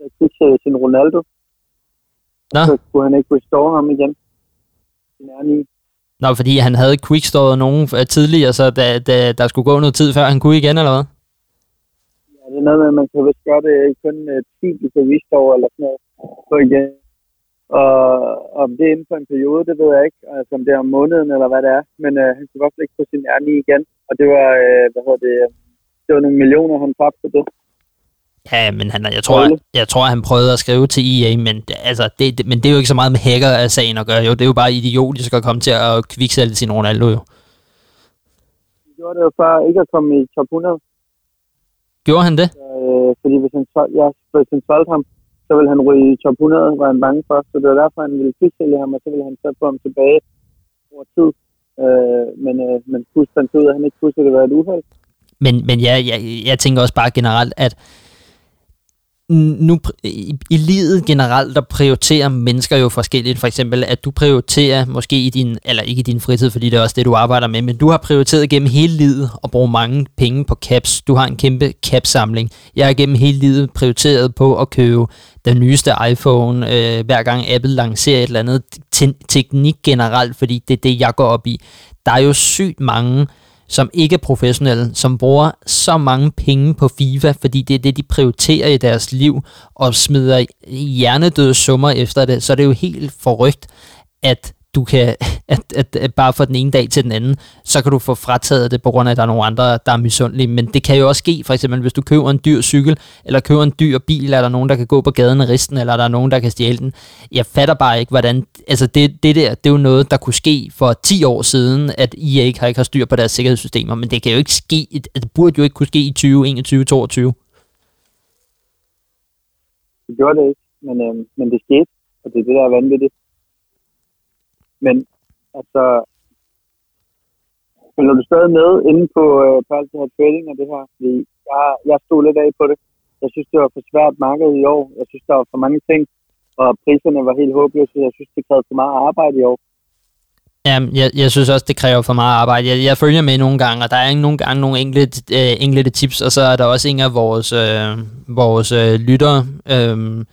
Jeg fik til Ronaldo. Nå. Så kunne han ikke restore ham igen. Nå, fordi han havde quickstoret nogen øh, tidligere, så da, da, der skulle gå noget tid, før han kunne igen, eller hvad? Ja, det er noget med, at man kan vist gøre det kun uh, 10 du kan restore eller sådan noget. Så igen. Og om det er inden for en periode, det ved jeg ikke. Altså om det er om måneden, eller hvad det er. Men uh, han kunne godt ikke få sin ærne igen. Og det var, uh, hvad hedder det, det var nogle millioner, han tabte på det. Ja, men han, jeg, tror, jeg, jeg tror, han prøvede at skrive til EA, men, altså, det, det, men det er jo ikke så meget med hacker af sagen at gøre. Jo, det er jo bare idiotisk at komme til at kviksælge sin Ronaldo jo. Han gjorde det jo for ikke at komme i top 100. Gjorde han det? Øh, fordi hvis han, ja, hvis han solgte ham, så ville han ryge i top 100, var han bange for. Så det var derfor, han ville kviksælge ham, og så ville han så få ham tilbage over tid. Øh, men, øh, men Pust fandt ud af, at han ikke kunne, det var et uheld. Men, men ja, jeg, jeg tænker også bare generelt, at nu i, i livet generelt, der prioriterer mennesker jo forskelligt. For eksempel, at du prioriterer måske i din, eller ikke i din fritid, fordi det er også det, du arbejder med, men du har prioriteret gennem hele livet at bruge mange penge på caps. Du har en kæmpe capsamling. Jeg har gennem hele livet prioriteret på at købe den nyeste iPhone, øh, hver gang Apple lancerer et eller andet te- teknik generelt, fordi det er det, jeg går op i. Der er jo sygt mange som ikke er professionelle, som bruger så mange penge på FIFA, fordi det er det, de prioriterer i deres liv, og smider hjernedøde summer efter det, så er det jo helt forrygt, at du kan, at, at, at bare fra den ene dag til den anden, så kan du få frataget det på grund af, at der er nogle andre, der er misundelige. Men det kan jo også ske, for eksempel hvis du køber en dyr cykel, eller køber en dyr bil, er der nogen, der kan gå på gaden og risten, eller er der nogen, der kan stjæle den. Jeg fatter bare ikke, hvordan... Altså det, det der, det er jo noget, der kunne ske for 10 år siden, at I ikke har, ikke har styr på deres sikkerhedssystemer, men det kan jo ikke ske, altså, det burde jo ikke kunne ske i 2021, 2022. Det gjorde det ikke, men, øh, men det skete, og det er det, der er vanvittigt. Men altså, følger du stadig med inde på, øh, på alt det her trading og det her? Fordi jeg, jeg stod lidt af på det. Jeg synes, det var for svært marked i år. Jeg synes, der var for mange ting, og priserne var helt håbløse. Jeg synes, det krævede for meget arbejde i år. Jamen, jeg, jeg synes også, det kræver for meget arbejde. Jeg, jeg følger med nogle gange, og der er ikke nogle gange nogle enkelte, øh, enkelte tips, og så er der også en af vores, øh, vores øh, lyttere, øh,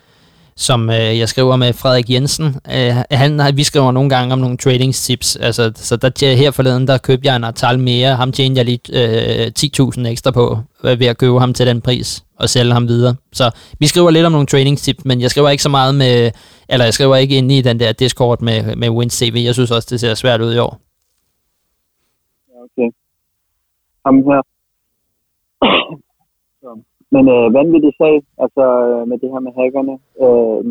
som øh, jeg skriver med Frederik Jensen. Øh, han, vi skriver nogle gange om nogle tradingstips. Altså, så der, her forleden, der købte jeg en artal mere. Ham tjente jeg lige øh, 10.000 ekstra på øh, ved at købe ham til den pris og sælge ham videre. Så vi skriver lidt om nogle tradingstips, men jeg skriver ikke så meget med, eller jeg skriver ikke ind i den der Discord med, med Wins TV. Jeg synes også, det ser svært ud i år. Okay. Ham her. Men øh, vanvittig sag, altså øh, med det her med hackerne. Øh,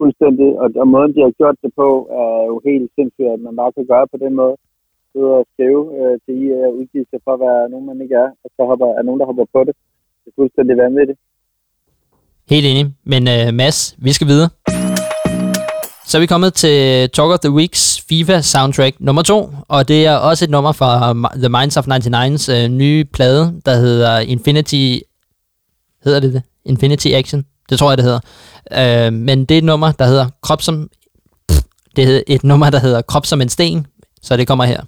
fuldstændig. Og, og måden, de har gjort det på, er jo helt sindssygt, at man bare kan gøre på den måde. Ud og skrive øh, til I øh, og udgive sig for at være nogen, man ikke er, og så hopper, er nogen, der hopper på det. Det er fuldstændig vanvittigt. Helt enig. Men øh, Mads, vi skal videre. Så er vi kommet til Talk of the Weeks FIFA soundtrack nummer 2, og det er også et nummer fra The Minds of 99's øh, nye plade, der hedder Infinity Hedder det det? Infinity Action? Det tror jeg, det hedder. Øh, men det er et nummer, der hedder Krop som... Pff, det er et nummer, der hedder Krop som en sten, så det kommer her.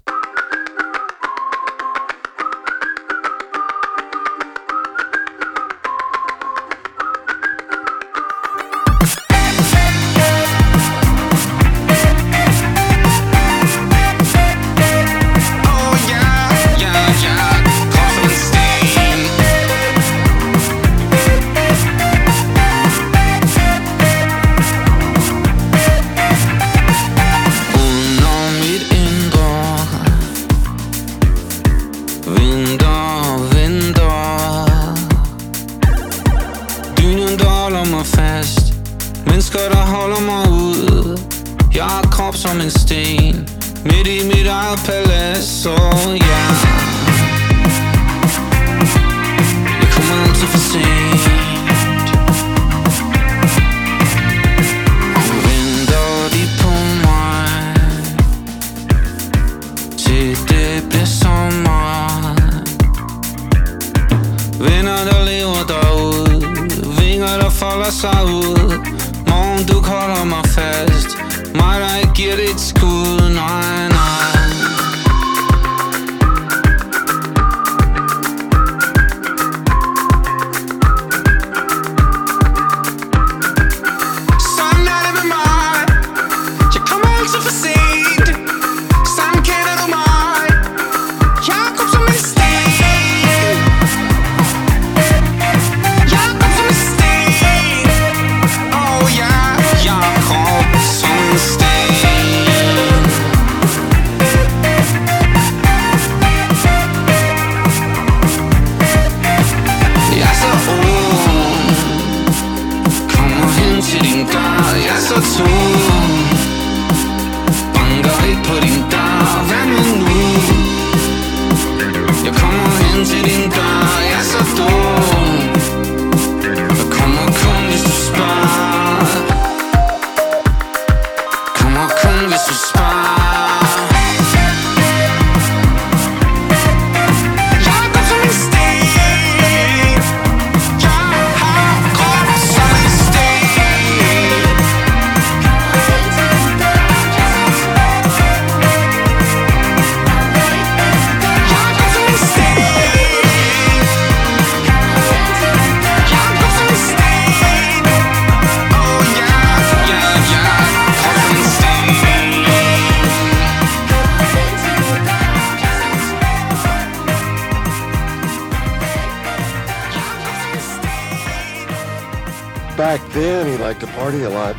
Party a lot.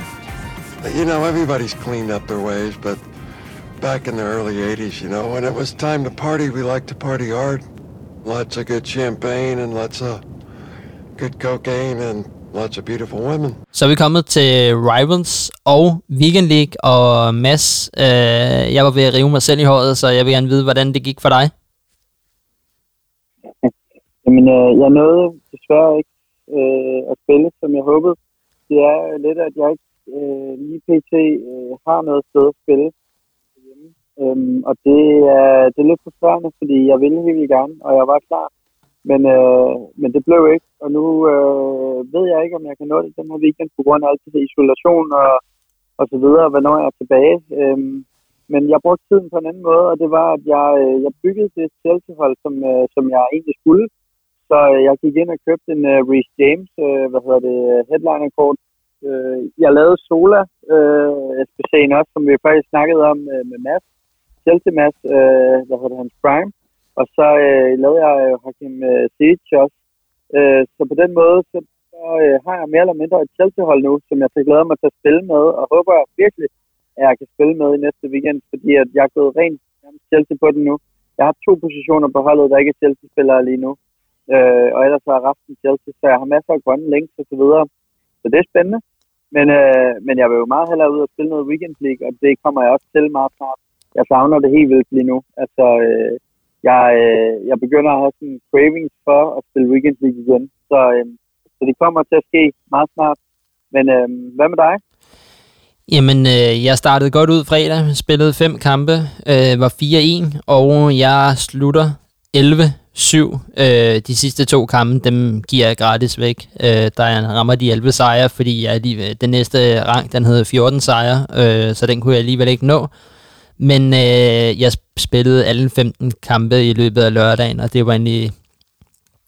You know, everybody's cleaned up their ways, but back in the early 80s, you know, when it was time to party, we liked to party hard. Lots of good champagne and lots of good cocaine and lots of beautiful women. Så er vi kommet til Rivals og Weekend League, og Mads, øh, jeg var ved at rive mig selv i håret, så jeg vil gerne vide, hvordan det gik for dig. Jamen, øh, jeg nåede desværre ikke øh, at spille, som jeg håbede. Det er lidt, at jeg ikke øh, lige pt. Øh, har noget sted at spille hjemme. Øhm, og det er, det er lidt frustrerende, fordi jeg ville helt vildt gerne, og jeg var klar. Men, øh, men det blev ikke, og nu øh, ved jeg ikke, om jeg kan nå det den her weekend på grund af alt det isolation og, og så videre, hvornår jeg er tilbage. Øhm, men jeg brugte tiden på en anden måde, og det var, at jeg, øh, jeg byggede det selvtilhold, som, øh, som jeg egentlig skulle. Så øh, jeg gik ind og købte en uh, Reece James, uh, hvad hedder det, headliner-kort. Uh, jeg lavede Sola, uh, SPC'en også, som vi faktisk snakkede om uh, med Mads. Chelsea Mads, uh, hvad hedder det, hans prime. Og så uh, lavede jeg uh, Hakim uh, også. Uh, så på den måde, så, så øh, har jeg mere eller mindre et Chelsea-hold nu, som jeg fik glæder mig til at spille med, og håber virkelig, at jeg kan spille med i næste weekend, fordi at jeg er gået rent Chelsea på den nu. Jeg har to positioner på holdet, der ikke er Chelsea-spillere lige nu. Øh, og ellers har jeg haft en Chelsea, så jeg har masser af grønne links og så videre. Så det er spændende. Men, øh, men jeg vil jo meget hellere ud og spille noget Weekend League, og det kommer jeg også til meget snart. Jeg savner det helt vildt lige nu. Altså, øh, jeg, øh, jeg begynder at have sådan cravings for at spille Weekend League igen. Så, øh, så det kommer til at ske meget snart. Men øh, hvad med dig? Jamen, øh, jeg startede godt ud fredag, spillede fem kampe, øh, var 4-1, og jeg slutter 11 syv. Øh, de sidste to kampe, dem giver jeg gratis væk. Øh, der jeg rammer de 11 sejre, fordi jeg lige, den næste rang, den hedder 14 sejre, øh, så den kunne jeg alligevel ikke nå. Men øh, jeg spillede alle 15 kampe i løbet af lørdagen, og det var egentlig...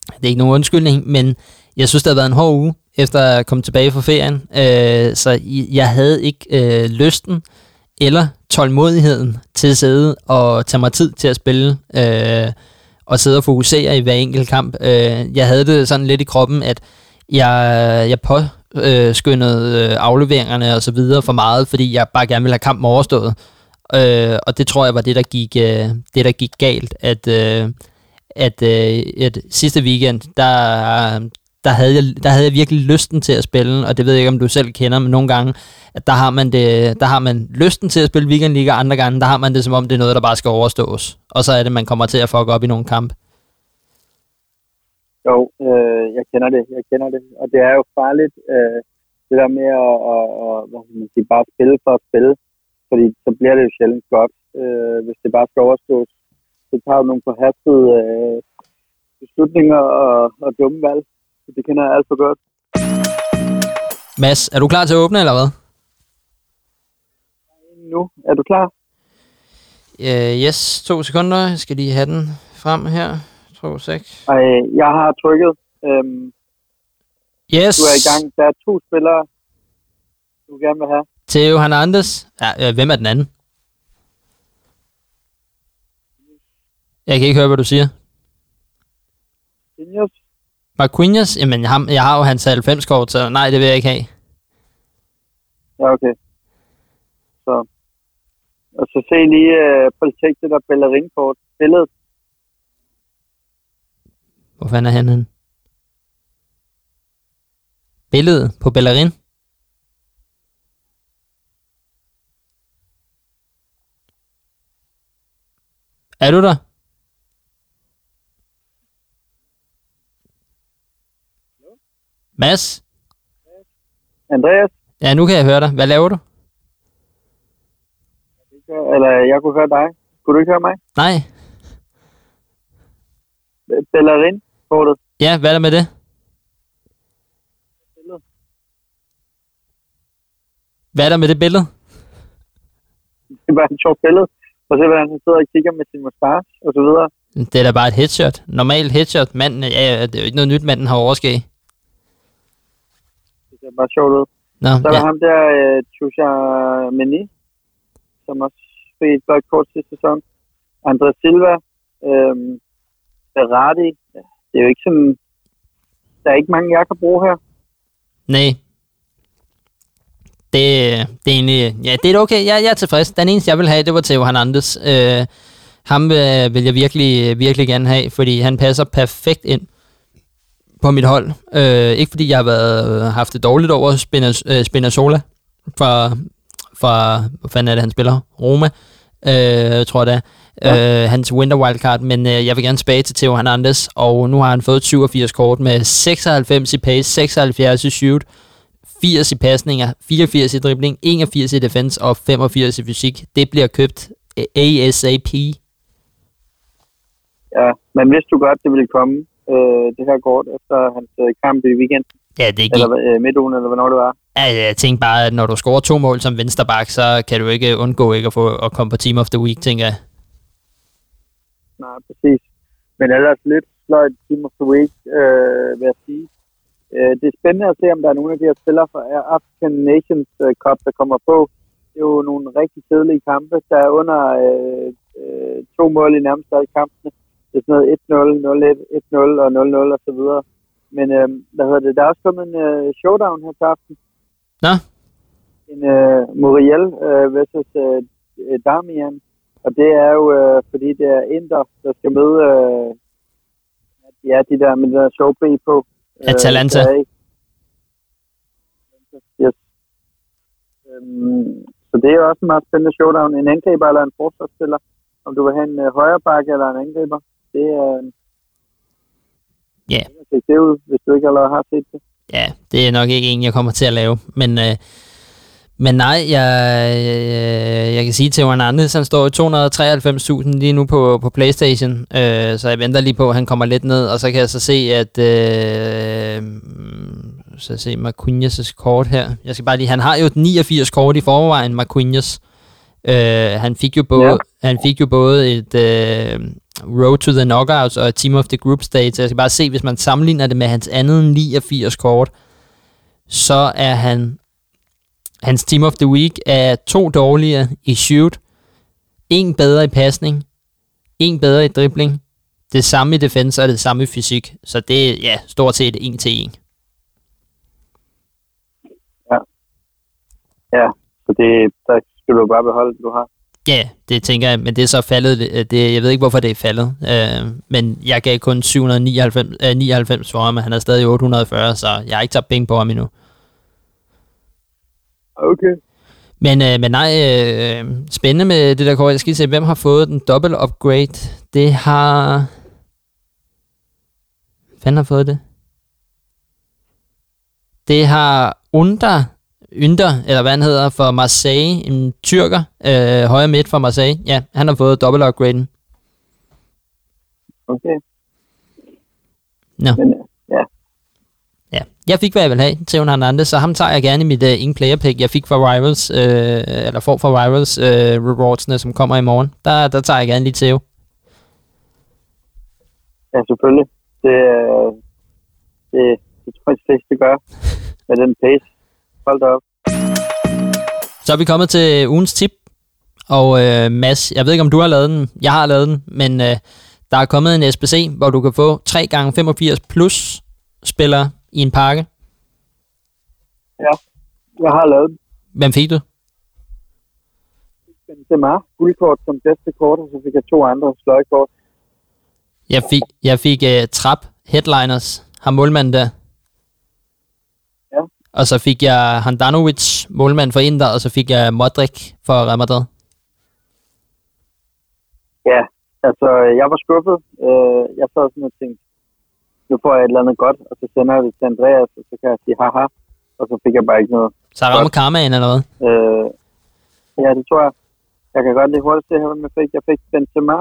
Det er ikke nogen undskyldning, men jeg synes, det har været en hård uge, efter at komme tilbage fra ferien. Øh, så jeg havde ikke øh, lysten eller tålmodigheden til at sidde og tage mig tid til at spille øh, og sidde og fokusere i hver enkelt kamp. Øh, jeg havde det sådan lidt i kroppen, at jeg, jeg påskyndede øh, afleveringerne og så videre for meget, fordi jeg bare gerne ville have kampen overstået. Øh, og det tror jeg var det, der gik, øh, det, der gik galt, at, øh, at, øh, at sidste weekend, der, der havde, jeg, der havde jeg virkelig lysten til at spille, og det ved jeg ikke, om du selv kender, men nogle gange, at der har man, det, der har man lysten til at spille weekendliga, og andre gange, der har man det som om, det er noget, der bare skal overstås. Og så er det, man kommer til at fuck op i nogle kamp. Jo, øh, jeg kender det, jeg kender det. Og det er jo farligt, øh, det der med at, at, at hvad skal man sige, bare spille for at spille. Fordi så bliver det jo sjældent godt, øh, hvis det bare skal overstås. Så tager du nogle forhastede øh, beslutninger og, og dumme valg. Så det kender jeg alt for godt. Mads, er du klar til at åbne, eller hvad? Nu, er du klar? Uh, yes, to sekunder. Jeg skal lige have den frem her. 2, 6. Ej, jeg har trykket. Øhm, Yes. du er i gang. Der er to spillere, du gerne vil have. Theo Hernandez. Ja, øh, hvem er den anden? Jeg kan ikke høre, hvad du siger. Seniors. Marquinhos? Jamen, ham, jeg har jo hans 90 kort, så nej, det vil jeg ikke have. Ja, okay. Så. Og så se lige øh, på det der ballerinkort. Billedet. Hvor fanden er han henne? Billedet på ballerin? Er du der? Mads? Andreas? Ja, nu kan jeg høre dig. Hvad laver du? Eller jeg kunne høre dig. Kunne du ikke høre mig? Nej. Bellerin, kortet. Ja, hvad er der med det? Hvad er der med det billede? Det var et sjovt billede. Og så hvordan han sidder og kigger med sin mustache og så videre. Det er da bare et headshot. Normalt headshot. Manden, ja, det er jo ikke noget nyt, manden har overskæg. Det bare sjovt ud. Nå, Så er der ja. ham der, Chusha Meni, som også fik et godt kort sidste sæson. André Silva, øhm, Berardi. Det er jo ikke sådan... Der er ikke mange, jeg kan bruge her. Nej. Det, det er egentlig, ja, det er okay. Jeg, jeg er tilfreds. Den eneste, jeg vil have, det var Theo Hernandez. Øh, ham øh, vil jeg virkelig, virkelig gerne have, fordi han passer perfekt ind på mit hold. Øh, ikke fordi jeg har været, haft det dårligt over Spinaz, øh, Spinazzola fra, fra, hvad fanden er det, han spiller? Roma, øh, tror jeg det er. Ja. Øh, hans winter wildcard, men øh, jeg vil gerne tilbage til Theo Hernandez, og nu har han fået 87 kort med 96 i pace, 76 i shoot, 80 i pasninger, 84 i dribling, 81 i defense og 85 i fysik. Det bliver købt øh, ASAP. Ja, men vidste du godt, det ville komme, øh, det her kort, efter hans øh, kamp i weekend, Ja, det gik. eller øh, midtugen, eller hvornår det var. Ja, jeg tænkte bare, at når du scorer to mål som vensterbak, så kan du ikke undgå ikke at, få, at komme på Team of the Week, tænker jeg. Nej, præcis. Men ellers lidt sløjt Team of the Week, øh, vil jeg sige. Øh, det er spændende at se, om der er nogle af de her spillere fra African Nations øh, Cup, der kommer på. Det er jo nogle rigtig kedelige kampe. Der er under øh, øh, to mål i nærmest alle kampene. Det er sådan noget 1-0, 0-1, 1-0 og 0-0 og så videre. Men øh, hvad hedder det? Der er også kommet en øh, showdown her til aften. Nå, En øh, Muriel øh, versus øh, øh, Damian. Og det er jo, øh, fordi det er Inder, der skal møde øh, ja, de der med der B på. Øh, Atalanta. der er Yes. Øhm, så det er jo også en meget spændende showdown. En angriber eller en forsvarsspiller. Om du vil have en øh, højre bakke eller en angriber. Det er... Ja. Se det ud, hvis du ikke allerede har set det. ja, det er nok ikke en, jeg kommer til at lave. Men, øh, men nej, jeg, jeg, jeg kan sige til Hernandez, han står i 293.000 lige nu på, på Playstation. Øh, så jeg venter lige på, at han kommer lidt ned. Og så kan jeg så se, at... Øh, så se Marquinhos' kort her. Jeg skal bare lige, han har jo et 89 kort i forvejen, Marquinhos. Øh, han fik jo både, Ja. han fik jo både et øh, Road to the Knockouts og et Team of the Group Stage. Jeg skal bare se, hvis man sammenligner det med hans andet 89 kort, så er han hans Team of the Week er to dårligere i shoot, en bedre i pasning, en bedre i dribling, det samme i defense og det samme i fysik. Så det er ja, stort set en til en. Ja, Ja, så det, der skal du bare beholde, du har. Ja, det tænker jeg, men det er så faldet. øh, Det, jeg ved ikke, hvorfor det er faldet. Øh, men jeg gav kun 799 øh, 99 for ham, og han er stadig 840, så jeg har ikke taget penge på ham endnu. Okay. Men, øh, men nej, øh, spændende med det der kort. Jeg skal se, hvem har fået den dobbelt upgrade. Det har... Hvem har fået det? Det har Under, Ynder, eller hvad han hedder, for Marseille, en tyrker, øh, højre midt for Marseille. Ja, han har fået dobbelt upgraden. Okay. Nå. Men, øh, ja, Ja, jeg fik, hvad jeg vil have til Hernandez, så ham tager jeg gerne i mit uh, ingen player pick, jeg fik fra Rivals, øh, eller får fra Rivals øh, rewardsene, som kommer i morgen. Der, der tager jeg gerne lige Theo. ja, selvfølgelig. Det, øh, det, det tror jeg, de fleste gør med den pace. Hold da op. Så er vi kommet til ugens tip, og øh, Mads, jeg ved ikke, om du har lavet den, jeg har lavet den, men øh, der er kommet en SBC, hvor du kan få 3 gange 85 plus spillere i en pakke. Ja, jeg har lavet den. Hvem fik du? Benzema, guldkort som bedste kort, og så fik jeg to andre sløjkort. Jeg fik, jeg fik uh, Trap Headliners, har målmanden der. Og så fik jeg Handanovic, målmand for Inter, og så fik jeg Modric for Real Madrid. Ja, altså, jeg var skuffet. Øh, jeg sad sådan og tænkte, nu får jeg et eller andet godt, og så sender jeg det til Andreas, og så kan jeg sige haha, og så fik jeg bare ikke noget. Så rammer karmaen eller hvad? Øh, ja, det tror jeg. Jeg kan godt lige hurtigt se her, hvad jeg fik. Jeg fik Benzema,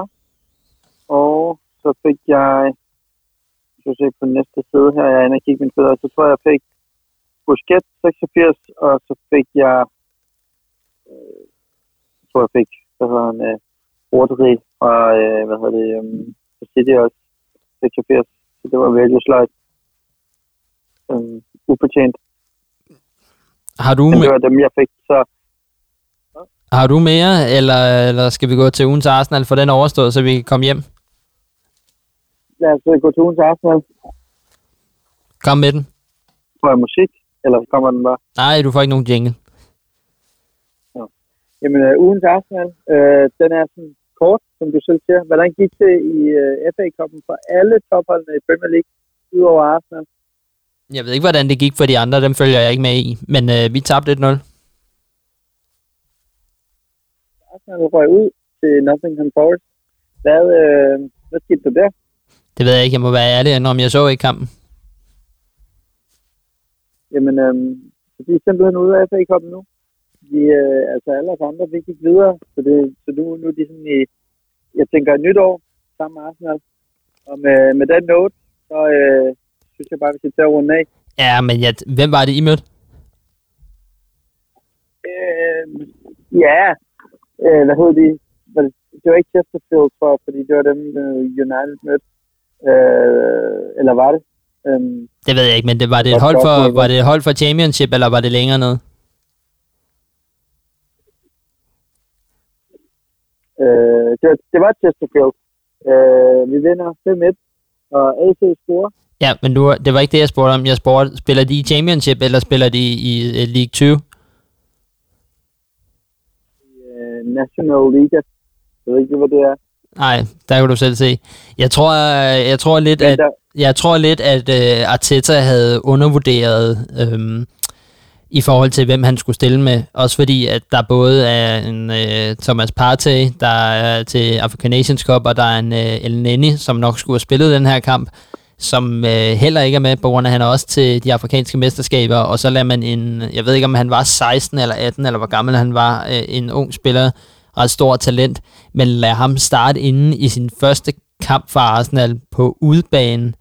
og så fik jeg, jeg skal se på næste side her, jeg er inde og kigge min fødder, så tror jeg, jeg fik Busquets 86, og så fik jeg, øh, jeg tror jeg fik, hvad hedder han, øh, Rodri fra, øh, hvad hedder det, um, City også, 86, så det var virkelig sløjt. Um, ufortjent. Har du, Men det var dem, jeg fik, så har du mere, eller, eller skal vi gå til ugens Arsenal for den overstået, så vi kan komme hjem? lad os øh, gå til ugens Arsenal. Kom med den. Jeg musik, eller kommer den bare? Nej, du får ikke nogen jingle. Jamen, øh, ugens Arsenal, øh, den er sådan kort, som du selv siger. Hvordan gik det i øh, FA-koppen for alle topholdene i Premier League, udover Arsenal? Jeg ved ikke, hvordan det gik for de andre, dem følger jeg ikke med i. Men øh, vi tabte 1-0. Arsenal røg ud til Nottingham Forest. Hvad, øh, hvad skete der der? Det ved jeg ikke, jeg må være ærlig, om jeg så ikke kampen. Jamen, øh, så de er simpelthen ude af FA-koppen nu. De, øh, altså alle os andre, vi gik videre, så, det, så nu, nu er de sådan i, jeg tænker, et nyt år sammen med Arsenal. Og med, med den note, så øh, synes jeg bare, vi skal til at runde af. Ja, men jeg, hvem var det, I mødte? Øh, ja, øh, hvad hed de? Det var ikke Chesterfield, for, fordi det var dem, øh, United mødte. Øh, eller var det? Øhm, Det ved jeg ikke, men det, var det et hold for, var det et hold for championship, eller var det længere ned? øh, det, var, det var Chesterfield. Øh, vi vinder 5-1, og AC scorer. Ja, men du, det var ikke det, jeg spurgte om. Jeg spurgte, spiller de i championship, eller spiller de i uh, League 20? Øh, National Liga. Jeg ved ikke, hvad det er. Nej, der kan du selv se. Jeg tror, jeg tror lidt, at, jeg tror lidt, at uh, Arteta havde undervurderet øhm, i forhold til, hvem han skulle stille med. Også fordi, at der både er en uh, Thomas Partey, der er til African Nations Cup, og der er en uh, El Neni, som nok skulle have spillet den her kamp, som uh, heller ikke er med, på grund af, at han er også til de afrikanske mesterskaber, og så lader man en, jeg ved ikke, om han var 16 eller 18, eller hvor gammel han var, uh, en ung spiller, ret stor talent, men lad ham starte inde i sin første kamp for Arsenal på udbanen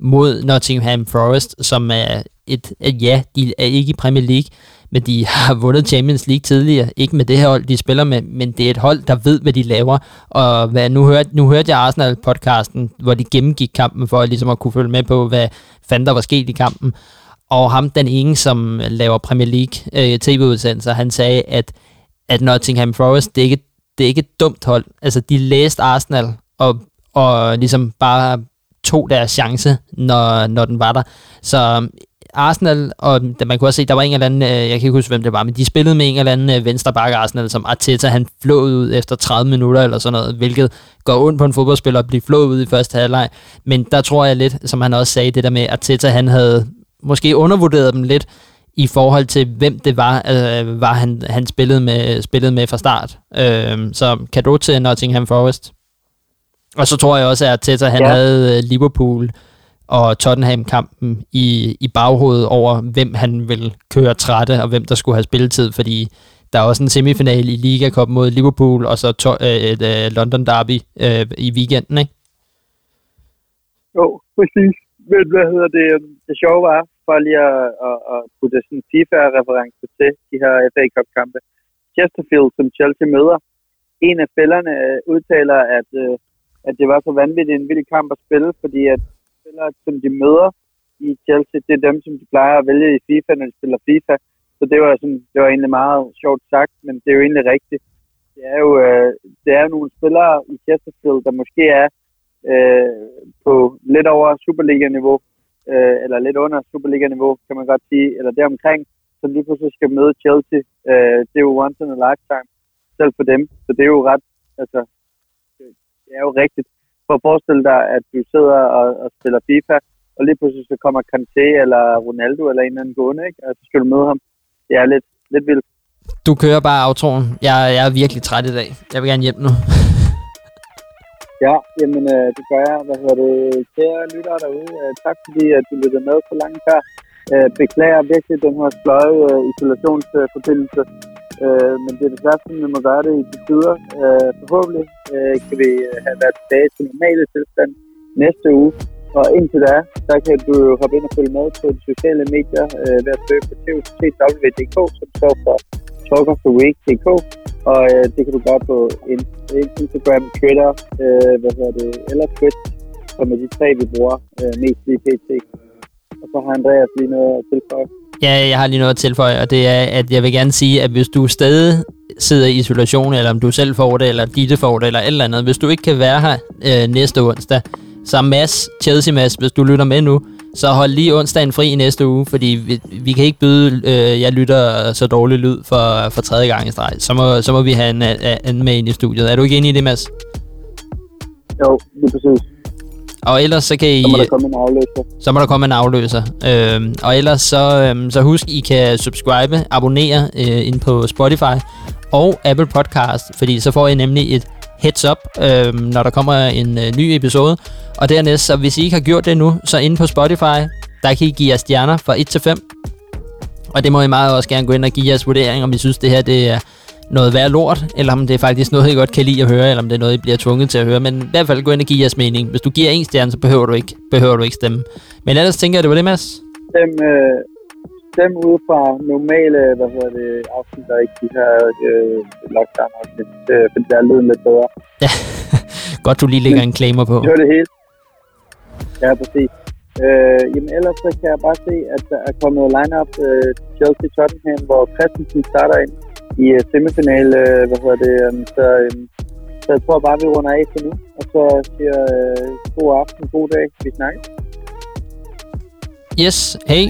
mod Nottingham Forest, som er et, et ja, de er ikke i Premier League, men de har vundet Champions League tidligere. Ikke med det her hold, de spiller med, men det er et hold, der ved, hvad de laver. Og hvad, nu, hørte, nu hørte jeg Arsenal-podcasten, hvor de gennemgik kampen for ligesom at kunne følge med på, hvad fanden der var sket i kampen. Og ham, den ene, som laver Premier League øh, tv-udsendelser, han sagde, at at Nottingham Forest, det er ikke, det er ikke et dumt hold. Altså, de læste Arsenal, og, og ligesom bare tog deres chance, når, når den var der. Så um, Arsenal, og man kunne også se, der var en eller anden, øh, jeg kan ikke huske, hvem det var, men de spillede med en eller anden øh, venstre bakke Arsenal, som Arteta, han flåede ud efter 30 minutter eller sådan noget, hvilket går ondt på en fodboldspiller at blive flået ud i første halvleg. Men der tror jeg lidt, som han også sagde, det der med, Arteta, han havde måske undervurderet dem lidt, i forhold til, hvem det var, øh, var han, han spillede, med, spillede med fra start. Øh, så kado til Nottingham Forest. Og så tror jeg også, at Teta han Ja. havde øh, Liverpool og Tottenham-kampen i, i baghovedet over, hvem han ville køre trætte, og hvem der skulle have spilletid, fordi der er også en semifinal i Liga Cup mod Liverpool, og så to, øh, et øh, London Derby øh, i weekenden, ikke? Jo, præcis. Men hvad hedder det? øhm, Det sjove var, for lige at, at, at putte sådan en FIFA-reference til de her FA Cup-kampe. Chesterfield, som Chelsea møder, en af spillerne øh, udtaler, at, øh, at det var så vanvittigt en vild kamp at spille, fordi at spillere, som de møder i Chelsea, det er dem, som de plejer at vælge i FIFA, når de spiller FIFA. Så det var, sådan, det var egentlig meget sjovt sagt, men det er jo egentlig rigtigt. Det er jo, øh, det er jo nogle spillere i Chesterfield, der måske er øh, på lidt over Superliga-niveau, øh, eller lidt under Superliga-niveau, kan man godt sige, eller deromkring, som lige pludselig skal møde Chelsea. Øh, det er jo once in a lifetime, selv for dem. Så det er jo ret, altså, det er jo rigtigt. For at forestille dig, at du sidder og, og spiller FIFA, og lige pludselig så kommer Kanté eller Ronaldo eller en eller anden gående, ikke? Og så skal du møde ham. Det er lidt, lidt vildt. Du kører bare aftroen. Jeg, jeg er virkelig træt i dag. Jeg vil gerne hjem nu. Ja, jamen øh, det gør jeg. Hvad hedder det? Kære lyttere derude, øh, tak fordi at du lyttede med så langt her. Øh, beklager virkelig den her sløje øh, isolationsforbindelse. Øh, men det er desværre sådan, vi må gøre det i de tider. Øh, forhåbentlig øh, kan vi øh, have været tilbage til normale tilstand næste uge. Og indtil da, der kan du hoppe ind og følge med på de sociale medier øh, ved at søge på tvtw.dk, som står for talkoftheweek.dk. Og øh, det kan du gøre på Instagram, Twitter, øh, hvad hedder det, eller Twitch, som er de tre, vi bruger øh, mest lige PT. Og så har Andreas lige noget at tilføje. Ja, jeg har lige noget at tilføje, og det er, at jeg vil gerne sige, at hvis du stadig sidder i isolation, eller om du selv får det, eller Ditte får det, eller et eller andet, hvis du ikke kan være her øh, næste onsdag, så Mads, Chelsea Mads, hvis du lytter med nu, så hold lige onsdagen fri i næste uge, fordi vi, vi kan ikke byde, øh, jeg lytter så dårlig lyd for, for tredje gang i streg. Så må, så må vi have en anden med ind i studiet. Er du ikke enig i det, Mads? Jo, lige præcis. Og ellers så kan I... Så må der komme en afløser. så må der komme en afløser. Øhm, og ellers så, øhm, så husk, I kan subscribe, abonnere øh, ind på Spotify og Apple Podcast, fordi så får I nemlig et heads up, øhm, når der kommer en øh, ny episode. Og dernæst, så hvis I ikke har gjort det nu, så inde på Spotify, der kan I give jer stjerner fra 1 til 5. Og det må I meget også gerne gå ind og give jeres vurdering, om I synes, det her det er noget værd lort, eller om det er faktisk noget, I godt kan lide at høre, eller om det er noget, I bliver tvunget til at høre. Men i hvert fald gå ind og give jeres mening. Hvis du giver en stjerne, så behøver du ikke, behøver du ikke stemme. Men ellers tænker jeg, det var det, Mads. Stem, øh, stem ud fra normale, hvad hedder det, afsnit, og ikke de her øh, lockdown-afsnit, øh, fordi der er lyden lidt bedre. Godt, du lige lægger en claimer på. Det var det hele. Ja, præcis. Øh, jamen ellers så kan jeg bare se, at der er kommet line-up øh, Chelsea-Tottenham, hvor Christensen starter ind i uh, semifinale, øh, hvad hedder det, um, så, um, så jeg tror bare, vi runder af til nu, og så siger øh, god aften, god dag, vi snakker. Yes, hej.